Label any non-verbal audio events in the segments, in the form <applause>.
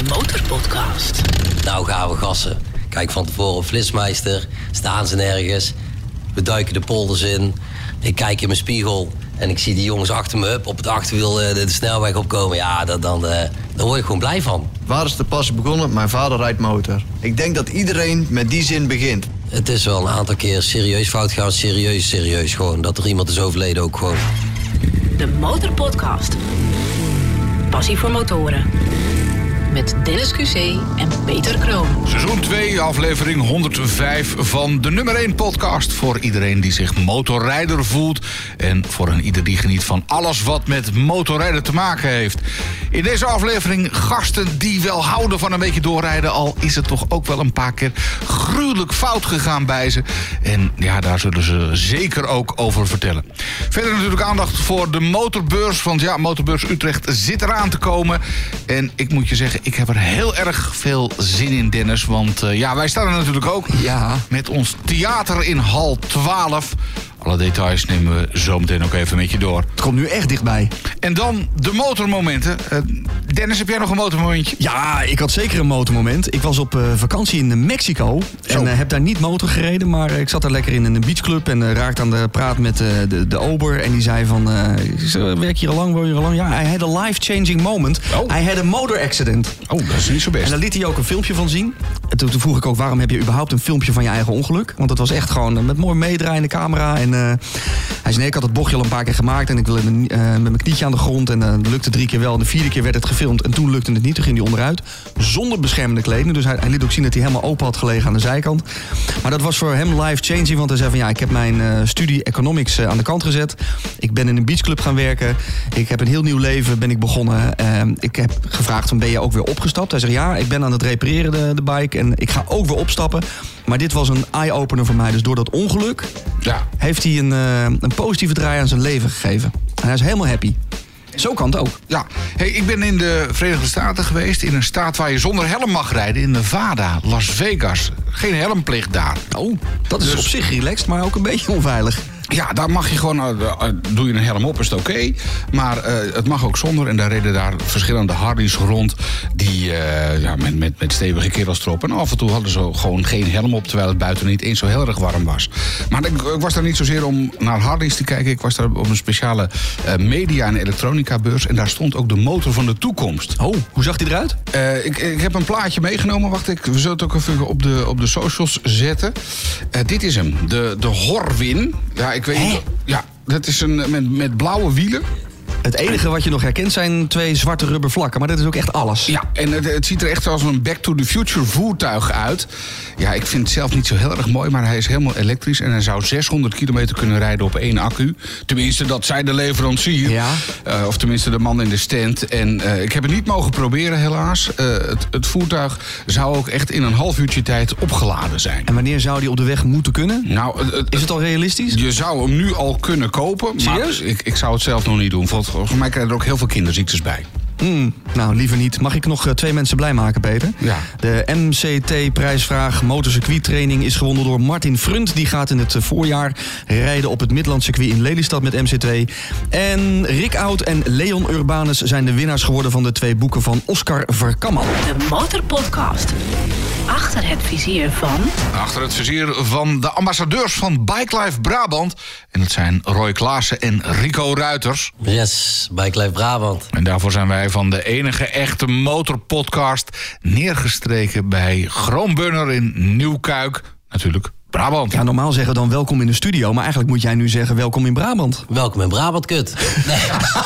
De Motorpodcast. Nou gaan we gassen. Kijk van tevoren op Flitsmeister. Staan ze nergens. We duiken de polders in. Ik kijk in mijn spiegel. En ik zie die jongens achter me op het achterwiel eh, de, de snelweg opkomen. Ja, dat, dan, eh, daar word ik gewoon blij van. Waar is de pas begonnen? Mijn vader rijdt motor. Ik denk dat iedereen met die zin begint. Het is wel een aantal keer serieus fout gaan. Serieus, serieus gewoon. Dat er iemand is overleden ook gewoon. De Motorpodcast. Passie voor motoren. Met Dennis QC en Peter Kroon. Seizoen 2, aflevering 105 van de nummer 1 podcast. Voor iedereen die zich motorrijder voelt. En voor een ieder die geniet van alles wat met motorrijden te maken heeft. In deze aflevering gasten die wel houden van een beetje doorrijden. Al is het toch ook wel een paar keer gruwelijk fout gegaan bij ze. En ja, daar zullen ze zeker ook over vertellen. Verder natuurlijk aandacht voor de motorbeurs. Want ja, Motorbeurs Utrecht zit eraan te komen. En ik moet je zeggen, ik heb er heel erg veel zin in, Dennis. Want eh, ja, wij staan er natuurlijk ook. Ja. Met ons theater in hal 12. Alle details nemen we zo meteen ook even met je door. Het komt nu echt dichtbij. En dan de motormomenten. Eh, Dennis, heb jij nog een motormomentje? Ja, ik had zeker een motormoment. Ik was op eh, vakantie in Mexico. En eh, heb daar niet motor gereden. Maar ik zat daar lekker in een beachclub. En raakte aan de praat met de, de ober. En die zei van, werk hier al lang, woon je hier al lang? Ja, hij had a life-changing moment. Oh. Hij had een motor accident. Oh, dat is niet zo En best. daar liet hij ook een filmpje van zien. En toen, vroeg ik ook, waarom heb je überhaupt een filmpje van je eigen ongeluk? Want het was echt gewoon met mooi meedraaiende camera. En eh, hij zei, nee, ik had het bochtje al een paar keer gemaakt. En ik wilde eh, met mijn knietje aan de grond. En eh, dat lukte drie keer wel. En de vierde keer werd het gefilmd. En toen lukte het niet. Toen ging hij onderuit. Zonder beschermende kleding. Dus hij, liet ook zien dat hij helemaal open had gelegen aan de zijkant. Maar dat was voor hem life-changing. Want hij zei van, ja, ik heb mijn eh, studie economics eh, aan de kant gezet. Ik ben in een beachclub gaan werken. Ik heb een heel nieuw leven ben ik begonnen. Eh, ik heb gevraagd van ben je ook weer opgestapt? Hij zegt ja, ik ben aan het repareren de bike en ik ga ook weer opstappen. Maar dit was een eye-opener voor mij. Dus door dat ongeluk Ja. heeft hij een, eh, een positieve draai aan zijn leven gegeven. En hij is helemaal happy. Zo kan het ook. Ja, hey, ik ben in de Verenigde Staten geweest. In een staat waar je zonder helm mag rijden. In Nevada, Las Vegas. Geen helmplicht daar. Oh, dat is Dus- op zich relaxed, maar ook een beetje onveilig. Ja, daar mag je gewoon, eh, eh, doe je een helm op, is het oké. Maar eh, het mag ook zonder. En daar reden daar verschillende Harleys rond. Die ja, met, met, met stevige kerels erop. En af en toe hadden ze gewoon geen helm op. Terwijl het buiten niet eens zo heel erg warm was. Maar ik, ik was daar niet zozeer om naar Harleys te kijken. Ik was daar op een speciale media- en elektronica beurs. En daar stond ook de motor van de toekomst. Oh, hoe zag hij eruit? Ik, ik heb een plaatje meegenomen. Wacht, ik, we zullen het ook even op de, op de socials zetten. Dit is hem, de, de Horwin. Ja, ik weet niet. Ja, dat is een met, met blauwe wielen. Het enige wat je nog herkent zijn twee zwarte rubber vlakken. Maar dat is ook echt alles. Ja, en het, het ziet er echt als een Back to the Future voertuig uit. Ja, ik vind het zelf niet zo heel erg mooi, maar hij is helemaal elektrisch. En hij zou 600 kilometer kunnen rijden op één accu. Tenminste, dat zei de leverancier. Ja. Eh, of tenminste de man in de stand. En eh, ik heb het niet mogen proberen, helaas. Eh, het, het voertuig zou ook echt in een half uurtje tijd opgeladen zijn. En wanneer zou die op de weg moeten kunnen? Nou, Is het al realistisch? je zou hem nu al kunnen kopen. Serieus? Maar ik, ik zou het zelf nog niet doen. Volgens volgens mij krijgen er ook heel veel kinderziektes bij. Hmm, nou, liever niet. Mag ik nog eh, twee mensen blij maken, Peter? Ja. De MCT-prijsvraag motorcircuittraining is gewonnen door Martin Frunt. Die gaat in het eh, voorjaar rijden op het Midlandcircuit in Lelystad met MC2. En Rick Oud en Leon Urbanus zijn de winnaars geworden van de twee boeken van Oscar Verkamman. De Motorpodcast. Achter het vizier van... Achter het vizier van de ambassadeurs van Bike Life Brabant. En dat zijn Roy Klaassen en Rico Ruiters. Yes, Bike Life Brabant. En daarvoor zijn wij van de enige echte motorpodcast neergestreken bij Groenburner in Nieuwkuik. Natuurlijk Brabant. Ja, normaal zeggen we dan welkom in de studio. Maar eigenlijk moet jij nu zeggen welkom in Brabant. Welkom in Brabant, kut. Nee.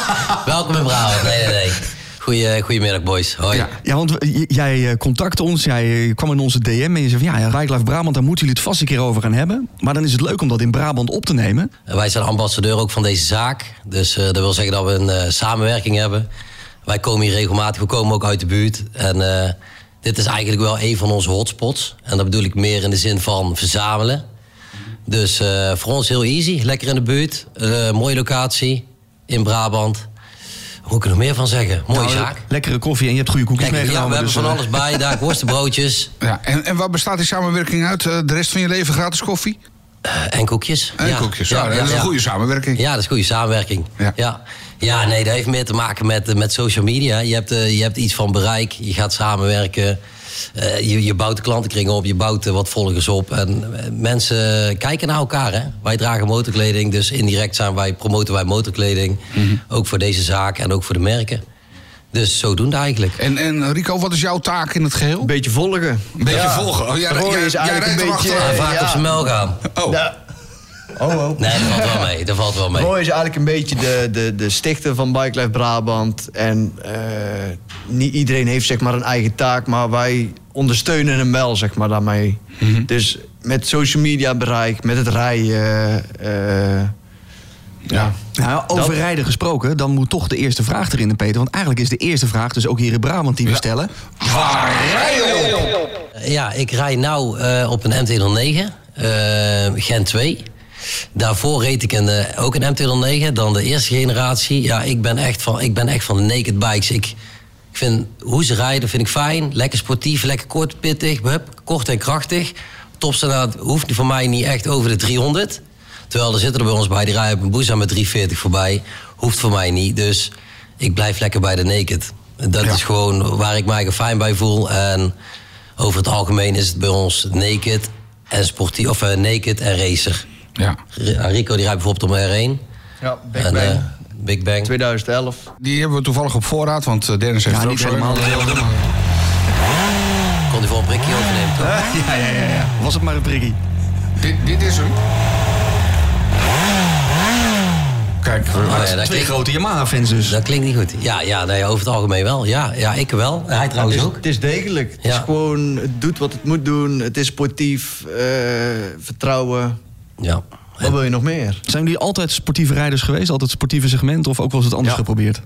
<laughs> Welkom in Brabant. Nee, nee, nee. Goeie, goedemiddag, boys. Hoi. Ja. Ja, want j- jij eh, contactte ons, jij eh, kwam in onze DM en je zei van ja, Life Brabant, daar moeten jullie het vast een keer over gaan hebben. Maar dan is het leuk om dat in Brabant op te nemen. En Wij zijn ambassadeur ook van deze zaak. Dus eh, dat wil zeggen dat we een eh, samenwerking hebben. Wij komen hier regelmatig, we komen ook uit de buurt. En eh, dit is eigenlijk wel een van onze hotspots. En dat bedoel ik meer in de zin van verzamelen. Dus eh, voor ons heel easy. Lekker in de buurt. Eh, mooie locatie in Brabant. Hoe moet ik er nog meer van zeggen? Mooie Nou, zaak. Lekkere koffie en je hebt goede koekjes Lekker, ja, we meegenomen. hebben dus, van alles bij. <laughs> Daar worstenbroodjes Ja, en, en waar bestaat die samenwerking uit? Eh, De rest van je leven gratis koffie? eh, en koekjes. En Ja. koekjes. Ja, dat is een goede samenwerking. Ja, dat is goede samenwerking. Ja. Ja. Ja, nee, dat heeft meer te maken met, eh, met social media. Je hebt, eh, je hebt iets van bereik, je gaat samenwerken. eh, je, je bouwt de klantenkring op, je bouwt wat volgers op. En mensen kijken naar elkaar. Hè? Wij dragen motorkleding, dus indirect zijn wij, promoten wij motorkleding. Ook voor deze zaak en ook voor de merken. Dus zodoende eigenlijk. En, en Rico, wat is jouw taak in het geheel? Een beetje volgen. Een beetje Ja. volgen. Oh, jij, Roy jij, is eigenlijk een beetje- vaak ja. op zijn mel gaan. Oh. Oh, oh. Nee, dat valt wel mee. Dat valt wel mee. Roy is eigenlijk een beetje de, de, de stichter van Bike Life Brabant. En eh, niet iedereen heeft zeg maar een eigen taak, maar wij ondersteunen hem wel zeg maar daarmee. Dus met social media bereik, met het rijden. eh, ja. Nou, over Dat- rijden gesproken, dan moet toch de eerste vraag erin, Peter. Want eigenlijk is de eerste vraag dus ook hier in Brabant die we stellen. Waar rij je op? Ja, ik rij nou eh, op een MT-09, eh, Gen 2. Daarvoor reed ik een, eh, ook een MT-09, dan de eerste generatie. Ja, ik ben echt van, ik ben echt van de naked bikes. Ik, ik vind hoe ze rijden vind ik fijn. Lekker sportief, lekker kort, pittig, hup, kort en krachtig. Topsnelheid hoeft voor mij niet echt over de 300. Terwijl er zitten er bij ons bij, die rijden op een boezem met 340 voorbij. Hoeft voor mij niet, dus ik blijf lekker bij de naked. Dat Ja. is gewoon waar ik mij fijn bij voel. En over het algemeen is het bij ons naked en sportief, of eh, naked en racer. Ja. R- Rico die rijdt bijvoorbeeld op een R1. ja, Big en, Bang. eh, Big Bang. 2011. Die hebben we toevallig op voorraad, want eh, Dennis heeft Ja, er ook zo helemaal. Kon hij voor een prikje overnemen, toch? Ja, ja, ja, ja. Was het maar een prikkie. Dit, dit is hem. Kijk, we- Oh, ja, dat, Twee klinkt, grote Yamaha-fans dus. dat klinkt niet goed. Ja, ja nee, over het algemeen wel. Ja, ja ik wel. En hij Het trouwens is, ook. het is degelijk. Het is gewoon, het doet wat het moet doen. Het is sportief, eh, vertrouwen. Ja. Wat wil je nog meer? Zijn jullie altijd sportieve rijders geweest? Altijd sportieve segment? Of ook wel eens het anders Ja. geprobeerd?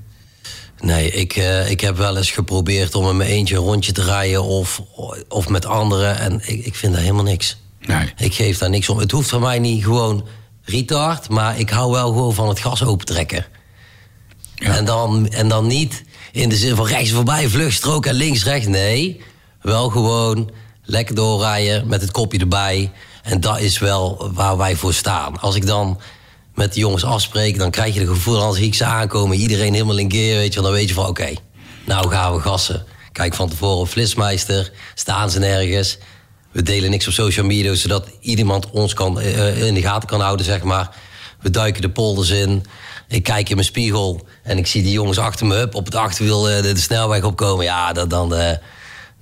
Nee, ik, eh, ik heb wel eens geprobeerd om in mijn eentje een rondje te rijden of, of met anderen. En ik, ik vind daar helemaal niks. Nee. Ik geef daar niks om. Het hoeft voor mij niet gewoon retard, maar ik hou wel gewoon van het gas opentrekken. Ja. En, dan, en dan niet in de zin van rechts voorbij, vluchtstrook en links, rechts. Nee, wel gewoon lekker doorrijden met het kopje erbij. En dat is wel waar wij voor staan. Als ik dan met de jongens afspreek, dan krijg je het gevoel, als ik ze aankomen, iedereen helemaal in gear, weet je dan weet je van oké, nou gaan we gassen. Kijk van tevoren Flitsmeister, staan ze nergens. We delen niks op social media, zodat iemand ons kan, eh, in de gaten kan houden, zeg maar. We duiken de polders in. Ik kijk in mijn spiegel en ik zie die jongens achter me op het achterwiel eh, de, snelweg opkomen. Ja, dat, dan, eh,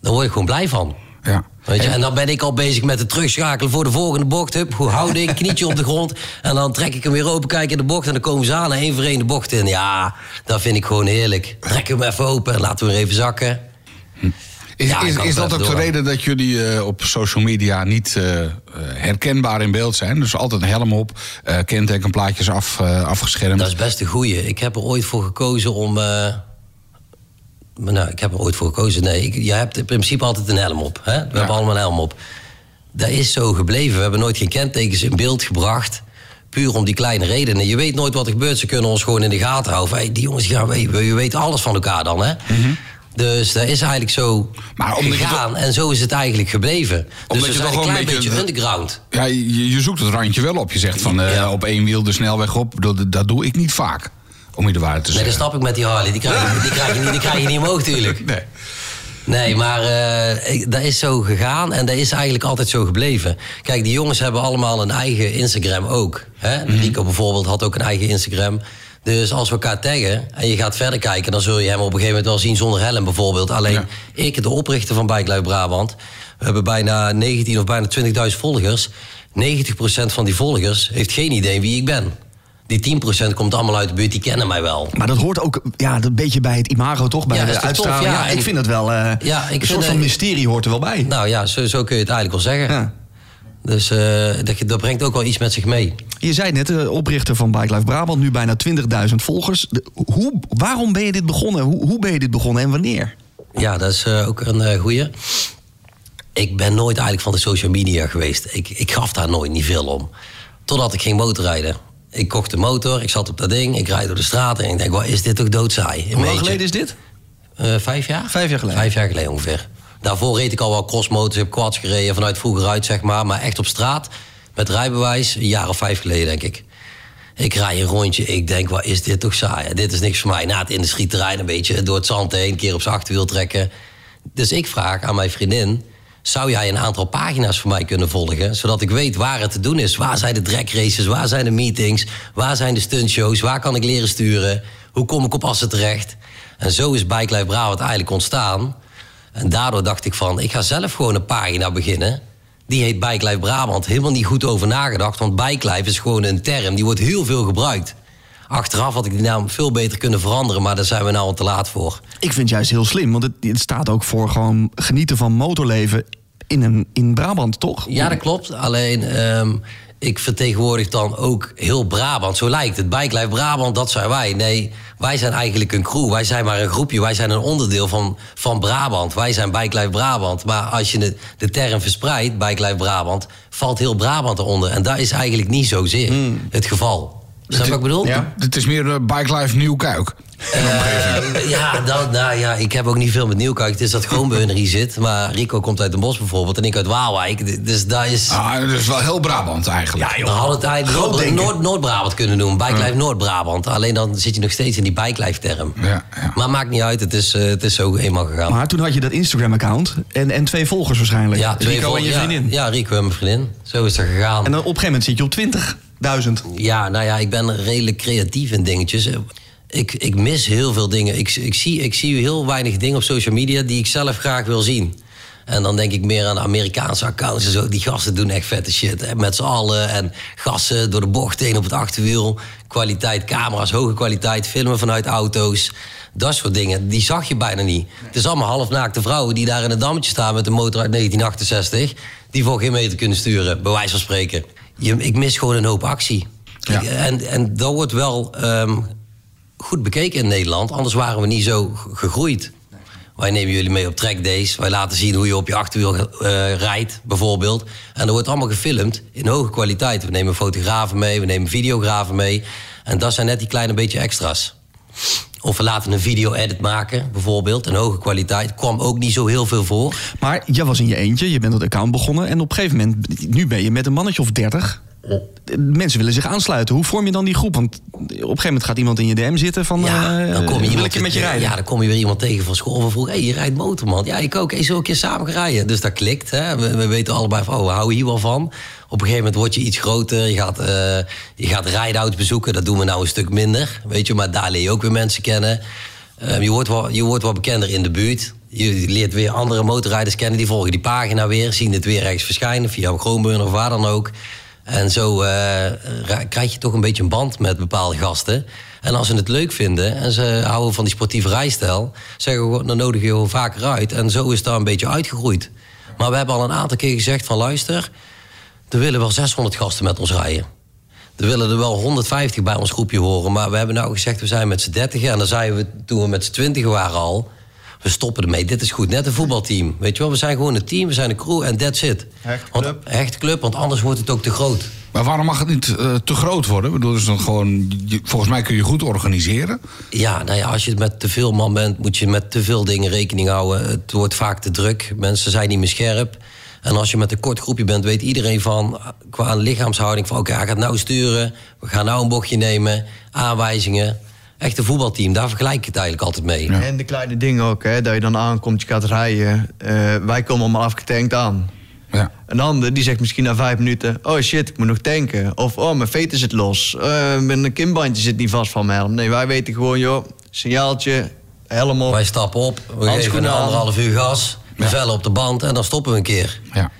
dan word ik gewoon blij van. Ja. Weet je? En dan ben ik al bezig met het terugschakelen voor de volgende bocht. Hup, hoe houding, knietje op de grond. En dan trek ik hem weer open, kijk in de bocht. En dan komen ze aan en één voor één de bocht in. Ja, dat vind ik gewoon heerlijk. Trek hem even open en laten we hem even zakken. Is, Ja, ik is, is dat ook de reden dat jullie eh, op social media niet eh, herkenbaar in beeld zijn? Dus altijd een helm op, eh kentekenplaatjes af, afgeschermd. Dat is best een goeie. Ik heb er ooit voor gekozen om... maar nou, ik heb er ooit voor gekozen. Nee, ik, je hebt in principe altijd een helm op. Hè? We hebben allemaal een helm op. Dat is zo gebleven. We hebben nooit geen kentekens in beeld gebracht. Puur om die kleine redenen. Je weet nooit wat er gebeurt. Ze kunnen ons gewoon in de gaten houden. Hey, die jongens gaan weten. Je weet alles van elkaar dan, hè? Dus dat is eigenlijk zo Mhm. Maar gegaan. En zo is het eigenlijk gebleven. Dus we zijn toch een klein beetje, beetje- underground. Ja, je, je zoekt het randje wel op. Je zegt van eh, op één wiel de snelweg op. Dat, dat doe ik niet vaak. Om je de waarheid te Nee, dat zeggen. snap ik met die Harley. Die krijg je, die krijg je, niet, die krijg je niet omhoog, natuurlijk. Nee. Nee, maar eh, dat is zo gegaan en dat is eigenlijk altijd zo gebleven. Kijk, die jongens hebben allemaal een eigen Instagram ook. Hè? Rico bijvoorbeeld had ook een eigen Instagram. Dus als we elkaar taggen en je gaat verder kijken... dan zul je hem op een gegeven moment wel zien zonder helm bijvoorbeeld. Alleen Ja. ik, de oprichter van Bike Life Brabant... we hebben bijna 19 of bijna 20.000 volgers. 90% van die volgers heeft geen idee wie ik ben. Die 10% komt allemaal uit de buurt, die kennen mij wel. Maar dat hoort ook ja, een beetje bij het imago, toch? Bij Ja, dat de tof, uitstraling. ja. Ik vind het wel... eh Ja, ik een vind, soort van mysterie hoort er wel bij. Nou ja, zo, zo kun je het eigenlijk wel zeggen. Ja. Dus eh, dat, dat brengt ook wel iets met zich mee. Je zei net, de oprichter van Bike Life Brabant, nu bijna 20.000 volgers. De- hoe, waarom ben je dit begonnen? Hoe, hoe ben je dit begonnen en wanneer? Ja, dat is eh, ook een eh goeie. Ik ben nooit eigenlijk van de social media geweest. Ik, ik gaf daar nooit niet veel om. Totdat ik ging motorrijden. Ik kocht de motor, ik zat op dat ding, ik rijd door de straat en ik denk, wat is dit toch doodsaai? In Hoe lang geleden is dit? Eh, vijf jaar? Vijf jaar geleden. Vijf jaar geleden ongeveer. Daarvoor reed ik al wel crossmotors, heb quads gereden vanuit vroeger uit, zeg maar. Maar echt op straat, met rijbewijs, een jaar of vijf geleden, denk ik. Ik rij een rondje, ik denk, wat is dit toch saai? Dit is niks voor mij. Na het industrieterrein een beetje door het zand heen, een keer op zijn achterwiel trekken. Dus ik vraag aan mijn vriendin, zou jij een aantal pagina's voor mij kunnen volgen? Zodat ik weet waar het te doen is. Waar zijn de drag races? Waar zijn de meetings? Waar zijn de stuntshows? Waar kan ik leren sturen? Hoe kom ik op Assen terecht? En zo is Bike Life Brabant eigenlijk ontstaan. En daardoor dacht ik van, ik ga zelf gewoon een pagina beginnen. Die heet Bike Life Brabant. Helemaal niet goed over nagedacht, want Bike Life is gewoon een term. Die wordt heel veel gebruikt. Achteraf had ik die naam veel beter kunnen veranderen, maar daar zijn we nou al te laat voor. Ik vind het juist heel slim, want het, het staat ook voor gewoon genieten van motorleven in, een, in Brabant, toch? Ja, dat klopt. Alleen, ehm, ik vertegenwoordig dan ook heel Brabant. Zo lijkt het. Bike Life Brabant, dat zijn wij. Nee, wij zijn eigenlijk een crew. Wij zijn maar een groepje. Wij zijn een onderdeel van, van Brabant. Wij zijn Bike Life Brabant. Maar als je de, de term verspreidt, Bike Life Brabant... valt heel Brabant eronder. En dat is eigenlijk niet zozeer het geval. Snap je wat ik bedoel? Ja, het is meer uh, Bike Life Nieuwkuik. Eh, ja, dat, nou ja, ik heb ook niet veel met Nieuwkuik. Het is dat Groenbeuner hier zit. Maar Rico komt uit Den Bosch bijvoorbeeld en ik uit Waalwijk. Dus daar is... Ah, dat is wel heel Brabant eigenlijk. We hadden het eigenlijk Noord- Noord-Brabant kunnen doen. Bike Life Noord-Brabant. Alleen dan zit je nog steeds in die Bike Life term. Ja, ja. Maar maakt niet uit, het is, eh, het is zo eenmaal gegaan. Maar toen had je dat Instagram-account en, en twee volgers waarschijnlijk. ja, twee Rico en je ja, vriendin. Ja, Rico en mijn vriendin. Zo is dat gegaan. En dan op een gegeven moment zit je op 20.000. Ja, nou ja, ik ben redelijk creatief in dingetjes. Ik, ik mis heel veel dingen. Ik, ik, zie, ik zie heel weinig dingen op social media die ik zelf graag wil zien. En dan denk ik meer aan Amerikaanse accounts en zo. Die gasten doen echt vette shit. Met z'n allen. En gassen door de bocht heen op het achterwiel. Kwaliteit, camera's, hoge kwaliteit. Filmen vanuit auto's. Dat soort dingen. Die zag je bijna niet. Het is allemaal halfnaakte vrouwen die daar in een dammetje staan met een motor uit 1968. Die voor geen meter kunnen sturen, bij wijze van spreken. Je, ik mis gewoon een hoop actie. Ja. Ik- en, en dat wordt wel ehm, goed bekeken in Nederland. Anders waren we niet zo gegroeid. Wij nemen jullie mee op trackdays. Wij laten zien hoe je op je achterwiel eh, rijdt, bijvoorbeeld. En dat wordt allemaal gefilmd in hoge kwaliteit. We nemen fotografen mee, we nemen videografen mee. En dat zijn net die kleine beetje extra's. Of we laten een video-edit maken, bijvoorbeeld. In hoge kwaliteit. Kwam ook niet zo heel veel voor. Maar jij was in je eentje, je bent dat account begonnen. En op een gegeven moment, nu ben je met een mannetje of 30. Mensen willen zich aansluiten. Hoe vorm je dan die groep? Want op een gegeven moment gaat iemand in je DM zitten van... Ja, eh, dan kom je iemand je met je rijden? Ja, dan kom je weer iemand tegen van school van vroeg. Hé, hey, je rijdt motor, man. Ja, ik ook. Hey, zo een keer samen rijden. Dus dat klikt. Hè. We, we weten allebei van, oh, we houden hier wel van. Op een gegeven moment word je iets groter. Je gaat, eh je gaat rideouts bezoeken. Dat doen we nou een stuk minder. Weet je, maar daar leer je ook weer mensen kennen. Eh, je, wordt wel, je wordt wel bekender in de buurt. Je leert weer andere motorrijders kennen. Die volgen die pagina weer. Zien het weer ergens verschijnen. Via Groenburn of waar dan ook. En zo eh, krijg je toch een beetje een band met bepaalde gasten. En als ze het leuk vinden en ze houden van die sportieve rijstijl... zeggen we, dan nodig je gewoon vaker uit. En zo is dat een beetje uitgegroeid. Maar we hebben al een aantal keer gezegd van... luister, er willen wel 600 gasten met ons rijden. Er willen er wel 150 bij ons groepje horen. Maar we hebben nou gezegd, we zijn met z'n 30 En dan zeiden we toen we met z'n 20 waren al... we stoppen ermee, dit is goed. Net een voetbalteam. Weet je wel, we zijn gewoon een team, we zijn een crew en that's it. Want- club. Hechte club, want anders wordt het ook te groot. Maar waarom mag het niet eh, te groot worden? Ik bedoel, dus dan gewoon, volgens mij kun je goed organiseren. Ja, nou ja, als je met te veel man bent, moet je met te veel dingen rekening houden. Het wordt vaak te druk. Mensen zijn niet meer scherp. En als je met een kort groepje bent, weet iedereen van qua lichaamshouding van oké, hij gaat nou sturen, we gaan nou een bochtje nemen, aanwijzingen. Echt een voetbalteam, daar vergelijk ik het eigenlijk altijd mee. En de kleine dingen ook, hè, dat je dan aankomt, je gaat rijden. Eh, wij komen allemaal afgetankt aan. Ja. Een ander die zegt misschien na vijf minuten... oh shit, ik moet nog tanken. Of oh, mijn veter zit los. Eh, mijn kimbandje zit niet vast van mijn helm. Nee, wij weten gewoon, joh, signaaltje, helm op. Wij stappen op, we geven een anderhalf uur gas, we vellen op de band en dan stoppen we een keer. Ja.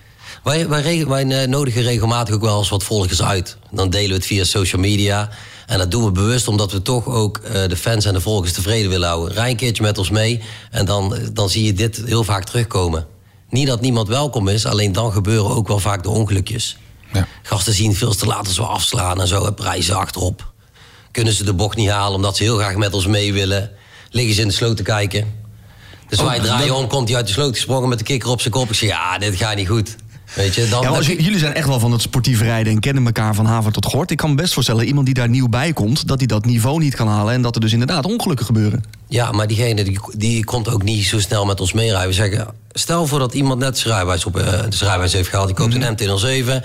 Wij, wij, wij eh, nodigen regelmatig ook wel eens wat volgers uit. Dan delen we het via social media. En dat doen we bewust omdat we toch ook eh, de fans en de volgers tevreden willen houden. Rij een keertje met ons mee en dan, dan zie je dit heel vaak terugkomen. Niet dat niemand welkom is, alleen dan gebeuren ook wel vaak de ongelukjes. Ja. Gasten zien veel te laat als we afslaan en zo, en prijzen achterop. Kunnen ze de bocht niet halen omdat ze heel graag met ons mee willen. Liggen ze in de sloot te kijken. Dus wij draaien om, komt hij uit de sloot gesprongen met de kikker op zijn kop. Ik zeg, ja, dit gaat niet goed. Weet je, dan, Ja, dan- jullie zijn echt wel van het sportief rijden en kennen elkaar van haven tot gort. Ik kan me best voorstellen, iemand die daar nieuw bij komt, dat hij dat niveau niet kan halen en dat er dus inderdaad ongelukken gebeuren. Ja, maar diegene die, die komt ook niet zo snel met ons meerijden. We zeggen, stel voor dat iemand net zijn rijbewijs, op, zijn rijbewijs heeft gehaald. Die koopt een MT-07.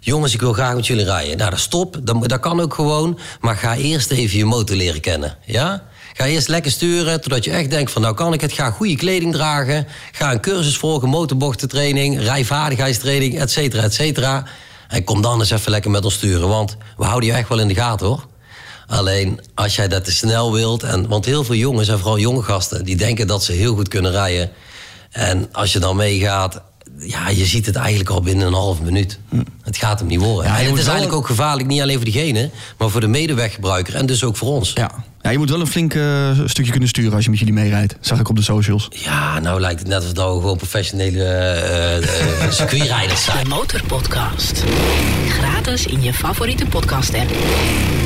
Jongens, ik wil graag met jullie rijden. Nou, dat stop. Dat, dat kan ook gewoon. Maar ga eerst even je motor leren kennen. Ja? Ga eerst lekker sturen, totdat je echt denkt van... nou kan ik het, ga goede kleding dragen... ga een cursus volgen, motorbochtentraining... rijvaardigheidstraining, et cetera, et cetera. En kom dan eens even lekker met ons sturen. Want we houden je echt wel in de gaten, hoor. Alleen als jij dat te snel wilt. En, want heel veel jongens, en vooral jonge gasten, die denken dat ze heel goed kunnen rijden. En als je dan meegaat, ja, je ziet het eigenlijk al binnen een half minuut. Het gaat hem niet worden. Ja, en het is eigenlijk ook gevaarlijk, niet alleen voor diegene, maar voor de medeweggebruiker en dus ook voor ons. Ja. Ja, je moet wel een flink eh, stukje kunnen sturen als je met jullie meerijdt. Zag ik op de socials. Ja, nou lijkt het net alsof we gewoon professionele eh, eh, <laughs> circuitrijders zijn. De Motorpodcast. Gratis in je favoriete podcast app.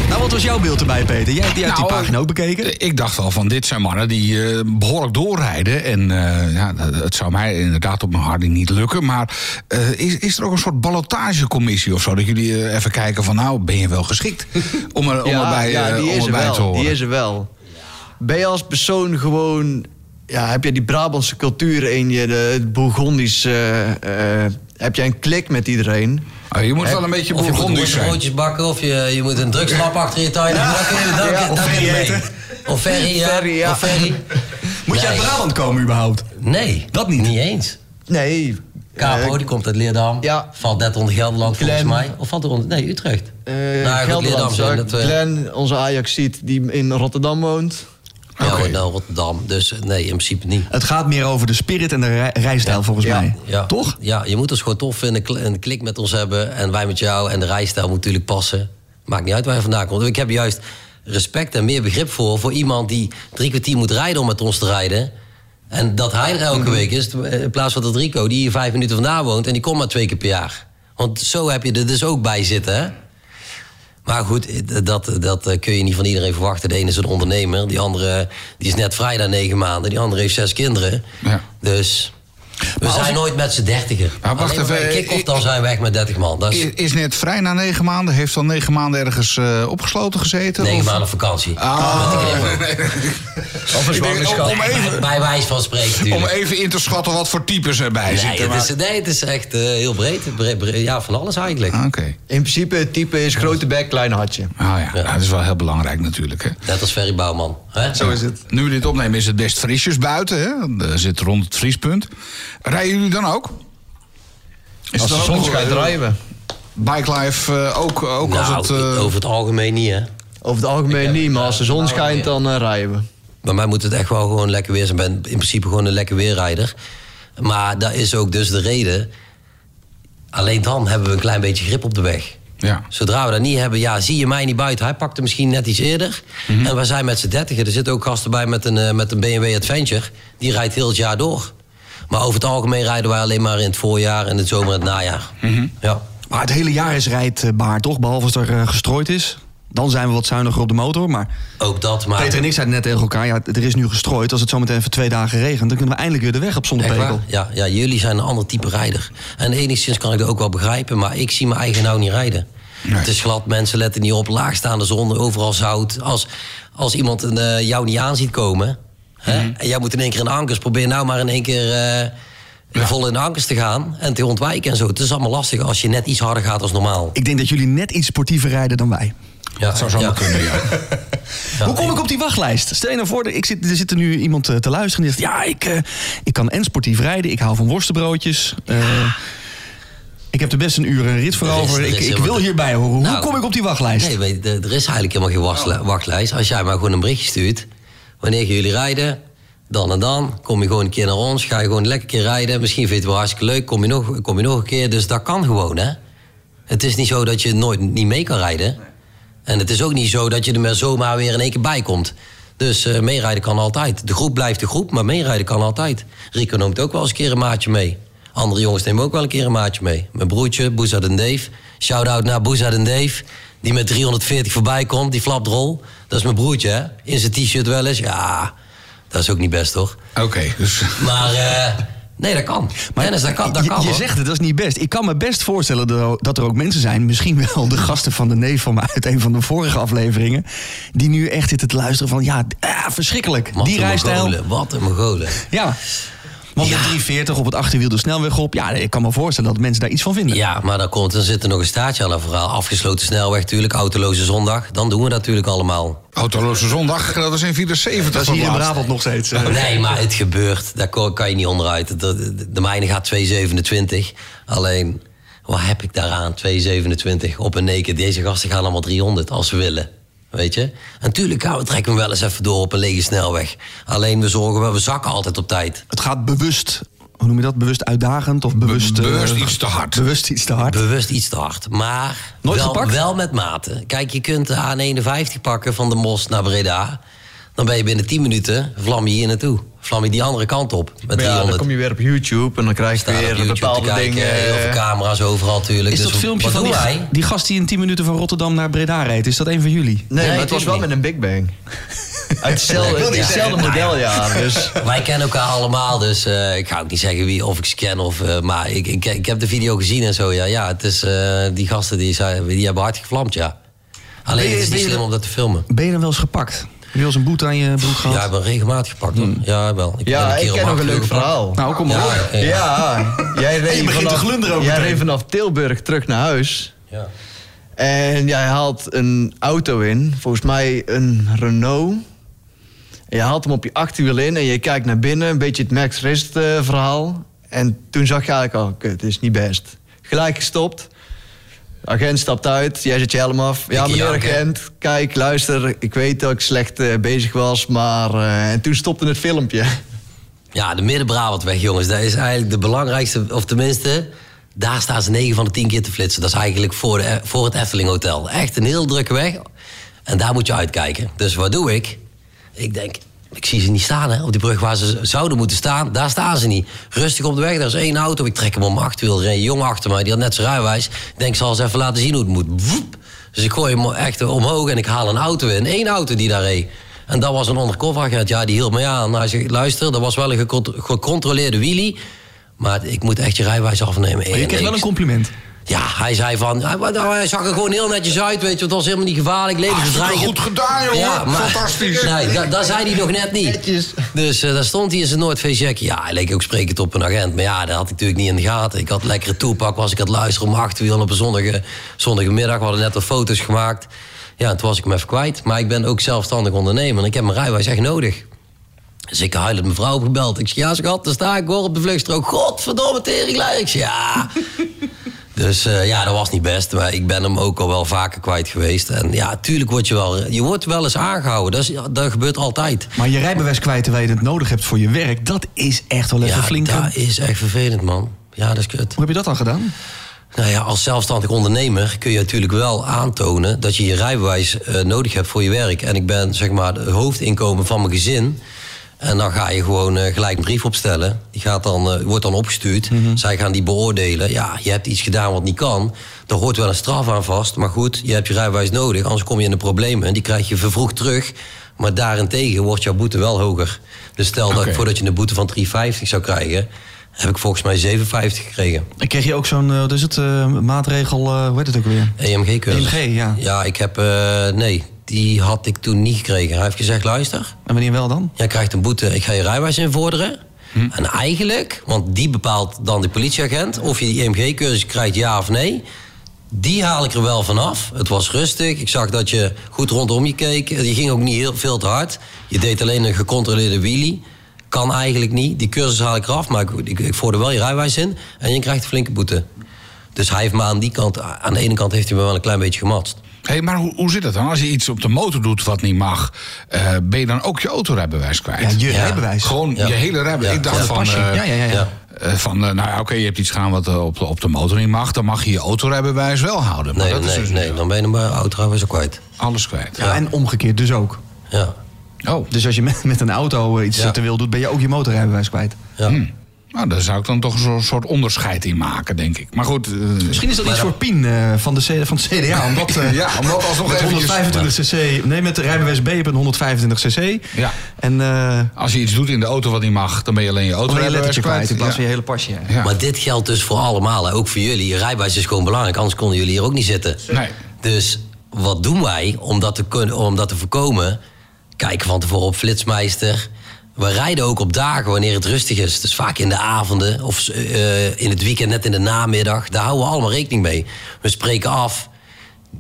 Nou, wat was jouw beeld erbij, Peter? Jij, jij hebt die Nou, pagina ook bekeken. Ik dacht wel van dit zijn mannen die eh, behoorlijk doorrijden. En eh, ja, het zou mij inderdaad op mijn harding niet lukken. Maar eh, is, is er ook een soort ballotagecommissie of zo? Dat jullie even kijken van nou, ben je wel geschikt om, er, om <laughs> erbij, ja, eh, die om is er erbij te horen? Die is wel. Ben je als persoon gewoon... Ja, heb je die Brabantse cultuur in je, de, het Bourgondisch... eh, eh, heb jij een klik met iedereen? Oh, je moet wel een beetje Of je moet bourgondisch zijn. broodjes bakken, of je, je moet een drugslap achter je tuin hebben. Dan kun je, dan, Ja, dan of ferry. Of ferry, ja. Ferry, ja. Of ferry. Moet je uit Nee. Brabant komen überhaupt? Nee. Dat niet? Niet eens. Nee. Capo, eh, die komt uit Leerdam. ja. Valt net onder Gelderland volgens mij. Of valt er onder... Nee, Utrecht. eh, Nou, Gelderland, Leerdam dat ik. we- Glenn, onze Ajax-ziet, die in Rotterdam woont. Ja, okay. nou, Rotterdam. Dus eh, nee, in principe niet. Het gaat meer over de spirit en de rij- rijstijl volgens Ja. mij. Ja. Toch? Ja, je moet ons gewoon tof vinden, kl- een klik met ons hebben. En wij met jou. En de rijstijl moet natuurlijk passen. Maakt niet uit waar je vandaan komt. Ik heb juist respect en meer begrip voor... voor iemand die drie kwartier moet rijden om met ons te rijden. En dat hij er elke week is. In plaats van dat Rico, die hier vijf minuten vandaan woont... en die komt maar twee keer per jaar. Want zo heb je er dus ook bij zitten, hè? Maar goed, dat, dat eh, kun je niet van iedereen verwachten. De ene is een ondernemer, die andere die is net vrij na negen maanden. Die andere heeft zes kinderen. Ja. Dus we zijn ik- nooit met z'n dertiger. Maar wacht Alleen even, kick-off, dan zijn we echt met dertig man. Dat is Is, net vrij na negen maanden. Heeft al negen maanden ergens eh, opgesloten gezeten? negen Of- maanden op vakantie. Ah. Met de knipoog. Of een denk, om, om even, Bij wijze van spreken om natuurlijk. even in te schatten wat voor types erbij Nee, zitten. het is, maar- nee, het is echt eh, heel breed. Bre- bre- Ja, van alles eigenlijk. Ah, Oké. In principe, het type is grote bek, klein hartje. Ah ja, Ja. Nou, dat is wel heel belangrijk natuurlijk. Hè. Net als Ferry Bouwman. Hè? Zo is het. Nu we dit opnemen is het best frisjes buiten. Hè. Er zit rond het vriespunt. Rijden jullie dan ook? Is Als de zon ook, schijnt, eh, rijden we. Bike life eh, ook, ook Nou, als het... eh, over het algemeen niet, hè. Over het algemeen niet, maar als de zon nou, schijnt, dan rijden we. Bij mij moet het echt wel gewoon lekker weer zijn. Ik ben in principe gewoon een lekker weerrijder. Maar dat is ook dus de reden. Alleen dan hebben we een klein beetje grip op de weg. ja. Zodra we dat niet hebben, ja, zie je mij niet buiten. Hij pakte misschien net iets eerder. Mhm. En we zijn met z'n dertigen. Er zitten ook gasten bij met een, eh, met een BMW Adventure. Die rijdt heel het jaar door. Maar over het algemeen rijden wij alleen maar in het voorjaar, in het zomer en het najaar. Mhm. Ja. Maar het hele jaar is rijdbaar, toch? Behalve als er eh, gestrooid is. Dan zijn we wat zuiniger op de motor. Maar Ook dat, maar... Peter en ik zeiden net tegen elkaar... ja, er is nu gestrooid. Als het zometeen even twee dagen regent... dan kunnen we eindelijk weer de weg op zonder. Ja, ja, jullie zijn een ander type rijder. En enigszins kan ik dat ook wel begrijpen, maar ik zie mijn eigen nou niet rijden. Nee. Het is glad, mensen letten niet op, laagstaande zon, overal zout. Als, als iemand eh, jou niet aan ziet komen, hè, Mhm. en jij moet in één keer in de ankers, probeer nou maar in één keer eh, vol in de ankers te gaan en te ontwijken en zo. Het is allemaal lastig als je net iets harder gaat als normaal. Ik denk dat jullie net iets sportiever rijden dan wij. Ja, Dat zou zomaar ja. kunnen, ja. <laughs> <laughs> Ja, Hoe kom ik op die wachtlijst? Stel je nou voor, ik zit, er zit er nu iemand eh, te luisteren... die zegt, ja, ik, eh, ik kan en sportief rijden. Ik hou van worstenbroodjes. eh, ik heb er best een uur een rit voor Er over. er Ik, ik wil hierbij horen. Hoe Nou, kom ik op die wachtlijst? Nee, er is eigenlijk helemaal geen wachtli- wachtlijst. Als jij maar gewoon een berichtje stuurt. Wanneer jullie rijden, dan en dan. Kom je gewoon een keer naar ons. Ga je gewoon lekker keer rijden. Misschien vind je het wel hartstikke leuk. Kom je nog, kom je nog een keer. Dus dat kan gewoon, hè. Het is niet zo dat je nooit niet mee kan rijden. En het is ook niet zo dat je er maar zomaar weer in één keer bij komt. Dus eh, meerijden kan altijd. De groep blijft de groep, maar meerijden kan altijd. Rico neemt ook wel eens een keer een maatje mee. Andere jongens nemen ook wel een keer een maatje mee. Mijn broertje, Boezad en Dave. Shout-out naar Boezad en Dave. Die met 340 voorbij komt, die flaprol. Dat is mijn broertje, hè. In zijn t-shirt wel eens. Ja, dat is ook niet best, toch? Oké, dus... Maar eh, nee, dat kan. Dennis, dat kan, dat je, kan, je hoor. zegt het, dat is niet best. Ik kan me best voorstellen dat er- ook mensen zijn... misschien wel de gasten van de neef van me uit een van de vorige afleveringen... die nu echt zitten te luisteren van... ja, ah, verschrikkelijk. Wat die een rijstijl. Wat een Mongolen. Ja. Want Ja. met 340 op het achterwiel de snelweg op. Ja, ik kan me voorstellen dat mensen daar iets van vinden. Ja, maar dan, komt, dan zit er nog een staartje aan dat verhaal. Afgesloten snelweg natuurlijk, autoloze zondag. Dan doen we dat natuurlijk allemaal. Autoloze zondag, dat is in 74 Dat is hier in. Brabant nog steeds. <laughs> Nee, maar het gebeurt. Daar kan je niet onderuit. De, de, de mijne gaat 227. Alleen, wat heb ik daaraan? 227 op een naked. Deze gasten gaan allemaal 300 als ze willen. Weet je? En natuurlijk gaan we trekken we wel eens even door op een lege snelweg. Alleen we zorgen wel, we zakken altijd op tijd. Het gaat bewust, hoe noem je dat? Bewust uitdagend of bewust... eh, bewust iets te hard. Bewust iets te hard. Bewust iets te hard. Maar Nooit wel, gepakt? wel met mate. Kijk, je kunt de A51 pakken van de Mos naar Breda. Dan ben je binnen 10 minuten, vlam je hier naartoe. Vlam je die andere kant op. Met Maar ja, 300. dan kom je weer op YouTube en dan krijg je weer YouTube bepaalde kijken, dingen. Heel veel camera's overal natuurlijk. Is Dus dat filmpje wat van die, wij? die gast die in 10 minuten van Rotterdam naar Breda reed? Is dat een van jullie? Nee, maar het was wel niet. met een Big Bang. <laughs> Uit hetzelfde, Nee, model, ja. Dus <laughs> Wij kennen elkaar allemaal, dus eh, ik ga ook niet zeggen wie of ik ze ken. Of, eh, maar ik, ik, ik heb de video gezien en zo. Ja, ja het is, eh, die gasten die, zijn, die hebben hard gevlamd, ja. Alleen je- het is niet slim om dat te filmen. Ben je dan wel eens gepakt? Heb je wel eens een boete aan je broek gehad? Ja, ik ben regelmatig gepakt. hoor. Ja, wel. Ik ben ja, ik op ken nog een leuk gepakt. verhaal. Nou, kom maar Ja, op. ja. Ja, jij <laughs> reed, je begint te vanaf, glunderen ook jij reed vanaf Tilburg terug naar huis. Ja. En jij haalt een auto in, volgens mij een Renault. En je haalt hem op je achterwiel in en je kijkt naar binnen, een beetje het Max Rist eh, verhaal. En toen zag je eigenlijk al, kut, het is niet best. Gelijk gestopt. De agent stapt uit, jij zet je helm af. Ja, meneer agent, kijk, luister, ik weet dat ik slecht eh, bezig was, maar... eh, en toen stopte het filmpje. <laughs> Ja, de Midden-Brabantweg, jongens. Dat is eigenlijk de belangrijkste, of tenminste... Daar staan ze 9 van de 10 keer te flitsen. Dat is eigenlijk voor, de, voor het Efteling Hotel. Echt een heel drukke weg. En daar moet je uitkijken. Dus wat doe ik? Ik denk, ik zie ze niet staan, hè. Op die brug waar ze zouden moeten staan, daar staan ze niet. Rustig op de weg, daar is één auto. Ik trek hem om mijn achterwiel. Er een jongen achter mij, die had net zijn rijwijs. Ik denk, ik zal eens even laten zien hoe het moet. Woep. Dus ik gooi hem echt omhoog en ik haal een auto in. Eén auto die daar reed. En dat was een undercover agent. Ja, die hield me aan. Hij zegt, luister, dat was wel een gecont- gecontroleerde wheelie. Maar ik moet echt je rijwijs afnemen. Maar je wel een compliment. Ja, hij zei van... Hij, nou, hij zag er gewoon heel netjes uit, weet je. Het was helemaal niet gevaarlijk, levensbedreigend. Hartstikke goed gedaan, jongen. Fantastisch. Nee, da- daar zei hij nog net niet. Netjes. Dus eh, daar stond hij in zijn Noordface-jackje. Ja, hij leek ook sprekend op een agent. Maar ja, dat had ik natuurlijk niet in de gaten. Ik had lekkere toepak, was ik aan het luisteren om achterwiel op een zonnige, zonnige middag. We hadden net wat foto's gemaakt. Ja, en toen was ik hem even kwijt. Maar ik ben ook zelfstandig ondernemer en ik heb mijn rijwijs echt nodig. Dus ik huilend mijn vrouw opgebeld. Ik zeg, ja schat, daar sta ik hoor op de vluchtstrook. Godverdomme teringlijn. Ik zeg, ja... Dus eh, ja, dat was niet best. Maar ik ben hem ook al wel vaker kwijt geweest. En ja, tuurlijk word je wel... Je wordt wel eens aangehouden. Dat, is, dat gebeurt altijd. Maar je rijbewijs kwijt terwijl je het nodig hebt voor je werk... dat is echt wel even Ja, flink. dat Hoe is echt vervelend, man. Ja, dat is kut. heb je dat dan gedaan? Nou ja, als zelfstandig ondernemer kun je natuurlijk wel aantonen... dat je je rijbewijs eh, nodig hebt voor je werk. En ik ben, zeg maar, het hoofdinkomen van mijn gezin... En dan ga je gewoon eh, gelijk een brief opstellen. Die gaat dan, eh, wordt dan opgestuurd. Zij gaan die beoordelen. Ja, je hebt iets gedaan wat niet kan. Daar hoort wel een straf aan vast. Maar goed, je hebt je rijbewijs nodig. Anders kom je in de problemen. En die krijg je vervroegd terug. Maar daarentegen wordt jouw boete wel hoger. Dus stel dat ik voordat je een boete van 3,50 zou krijgen... heb ik volgens mij 7,50 gekregen. En kreeg je ook zo'n, eh, wat is het, maatregel, eh, hoe heet het ook weer? EMG-cursus. EMG, ja. Ja, ik heb... nee, die had ik toen niet gekregen. Hij heeft gezegd, luister... En wanneer wel dan? Jij krijgt een boete, ik ga je rijbewijs invorderen. En eigenlijk, want die bepaalt dan de politieagent... of je die EMG-cursus krijgt, ja of nee. Die haal ik er wel vanaf. Het was rustig. Ik zag dat je goed rondom je keek. Je ging ook niet heel veel te hard. Je deed alleen een gecontroleerde wheelie. Kan eigenlijk niet. Die cursus haal ik eraf, maar ik, ik, ik voerde wel je rijwijs in. En je krijgt een flinke boete. Dus hij heeft me aan die kant... Aan de ene kant heeft hij me wel een klein beetje gematst. Hé, maar hoe, hoe zit het dan? Als je iets op de motor doet wat niet mag, eh, ben je dan ook je autorijbewijs kwijt? Ja, je Ja. rijbewijs. Gewoon Ja. je hele rijbewijs. Ja. Ik dacht Ja, van, pasje. eh, Ja, ja, ja, ja. Ja. eh, van nou ja, oké, je hebt iets gedaan wat op, de, op de motor niet mag, dan mag je je autorijbewijs wel houden. Maar Nee, dat is nee, dus nee, dan ben je mijn autorijbewijs ook kwijt. alles kwijt. Ja, en omgekeerd dus ook. Ja. Oh, Dus als je met, met een auto iets Ja. te wil doet, ben je ook je motorrijbewijs kwijt. ja. Hm. Nou, daar zou ik dan toch zo'n soort onderscheid in maken, denk ik. Maar goed, eh, Misschien is dat iets voor Pien eh, van, de C, van het CDA. Omdat, <laughs> eh, ja, omdat alsnog met eventjes- 125 cc, nee, met de rijbewijs B op een 125 cc. Ja. En eh als je iets doet in de auto wat niet mag, dan ben je alleen je alleen je kwijt in plaats Ja. van je hele pasje. Ja. Maar dit geldt dus voor allemaal, hè. ook voor jullie. Je rijbewijs is gewoon belangrijk, anders konden jullie hier ook niet zitten. Nee. Dus wat doen wij om dat te, kunnen, om dat te voorkomen? Kijken van tevoren op Flitsmeister. We rijden ook op dagen wanneer het rustig is. Dus vaak in de avonden of eh, in het weekend, net in de namiddag. Daar houden we allemaal rekening mee. We spreken af,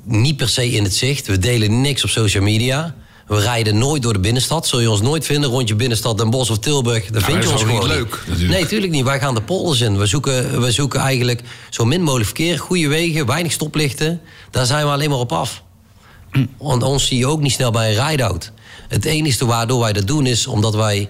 niet per se in het zicht. We delen niks op social media. We rijden nooit door de binnenstad. Zul je ons nooit vinden rondje binnenstad Den Bosch of Tilburg. Daar vind dat je ons gewoon niet leuk, natuurlijk. Nee, natuurlijk niet. Wij gaan de polders in. We zoeken, we zoeken eigenlijk zo min mogelijk verkeer, goede wegen, weinig stoplichten. Daar zijn we alleen maar op af. Want ons zie je ook niet snel bij een ride-out. Het enige waardoor wij dat doen is omdat wij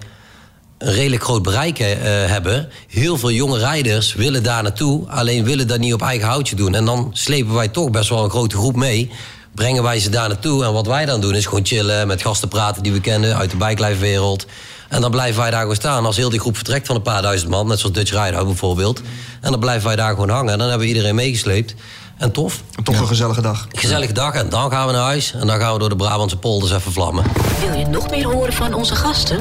een redelijk groot bereik eh, hebben. Heel veel jonge rijders willen daar naartoe, alleen willen dat niet op eigen houtje doen. En dan slepen wij toch best wel een grote groep mee. Brengen wij ze daar naartoe. En wat wij dan doen is gewoon chillen, met gasten praten die we kennen uit de bijklijfwereld. En dan blijven wij daar gewoon staan. Als heel die groep vertrekt van een paar duizend man, net zoals Dutch Rider bijvoorbeeld. En dan blijven wij daar gewoon hangen. En dan hebben we iedereen meegesleept. En tof. Toch een gezellige dag. Gezellige dag. En dan gaan we naar huis. En dan gaan we door de Brabantse polders even vlammen. Wil je nog meer horen van onze gasten?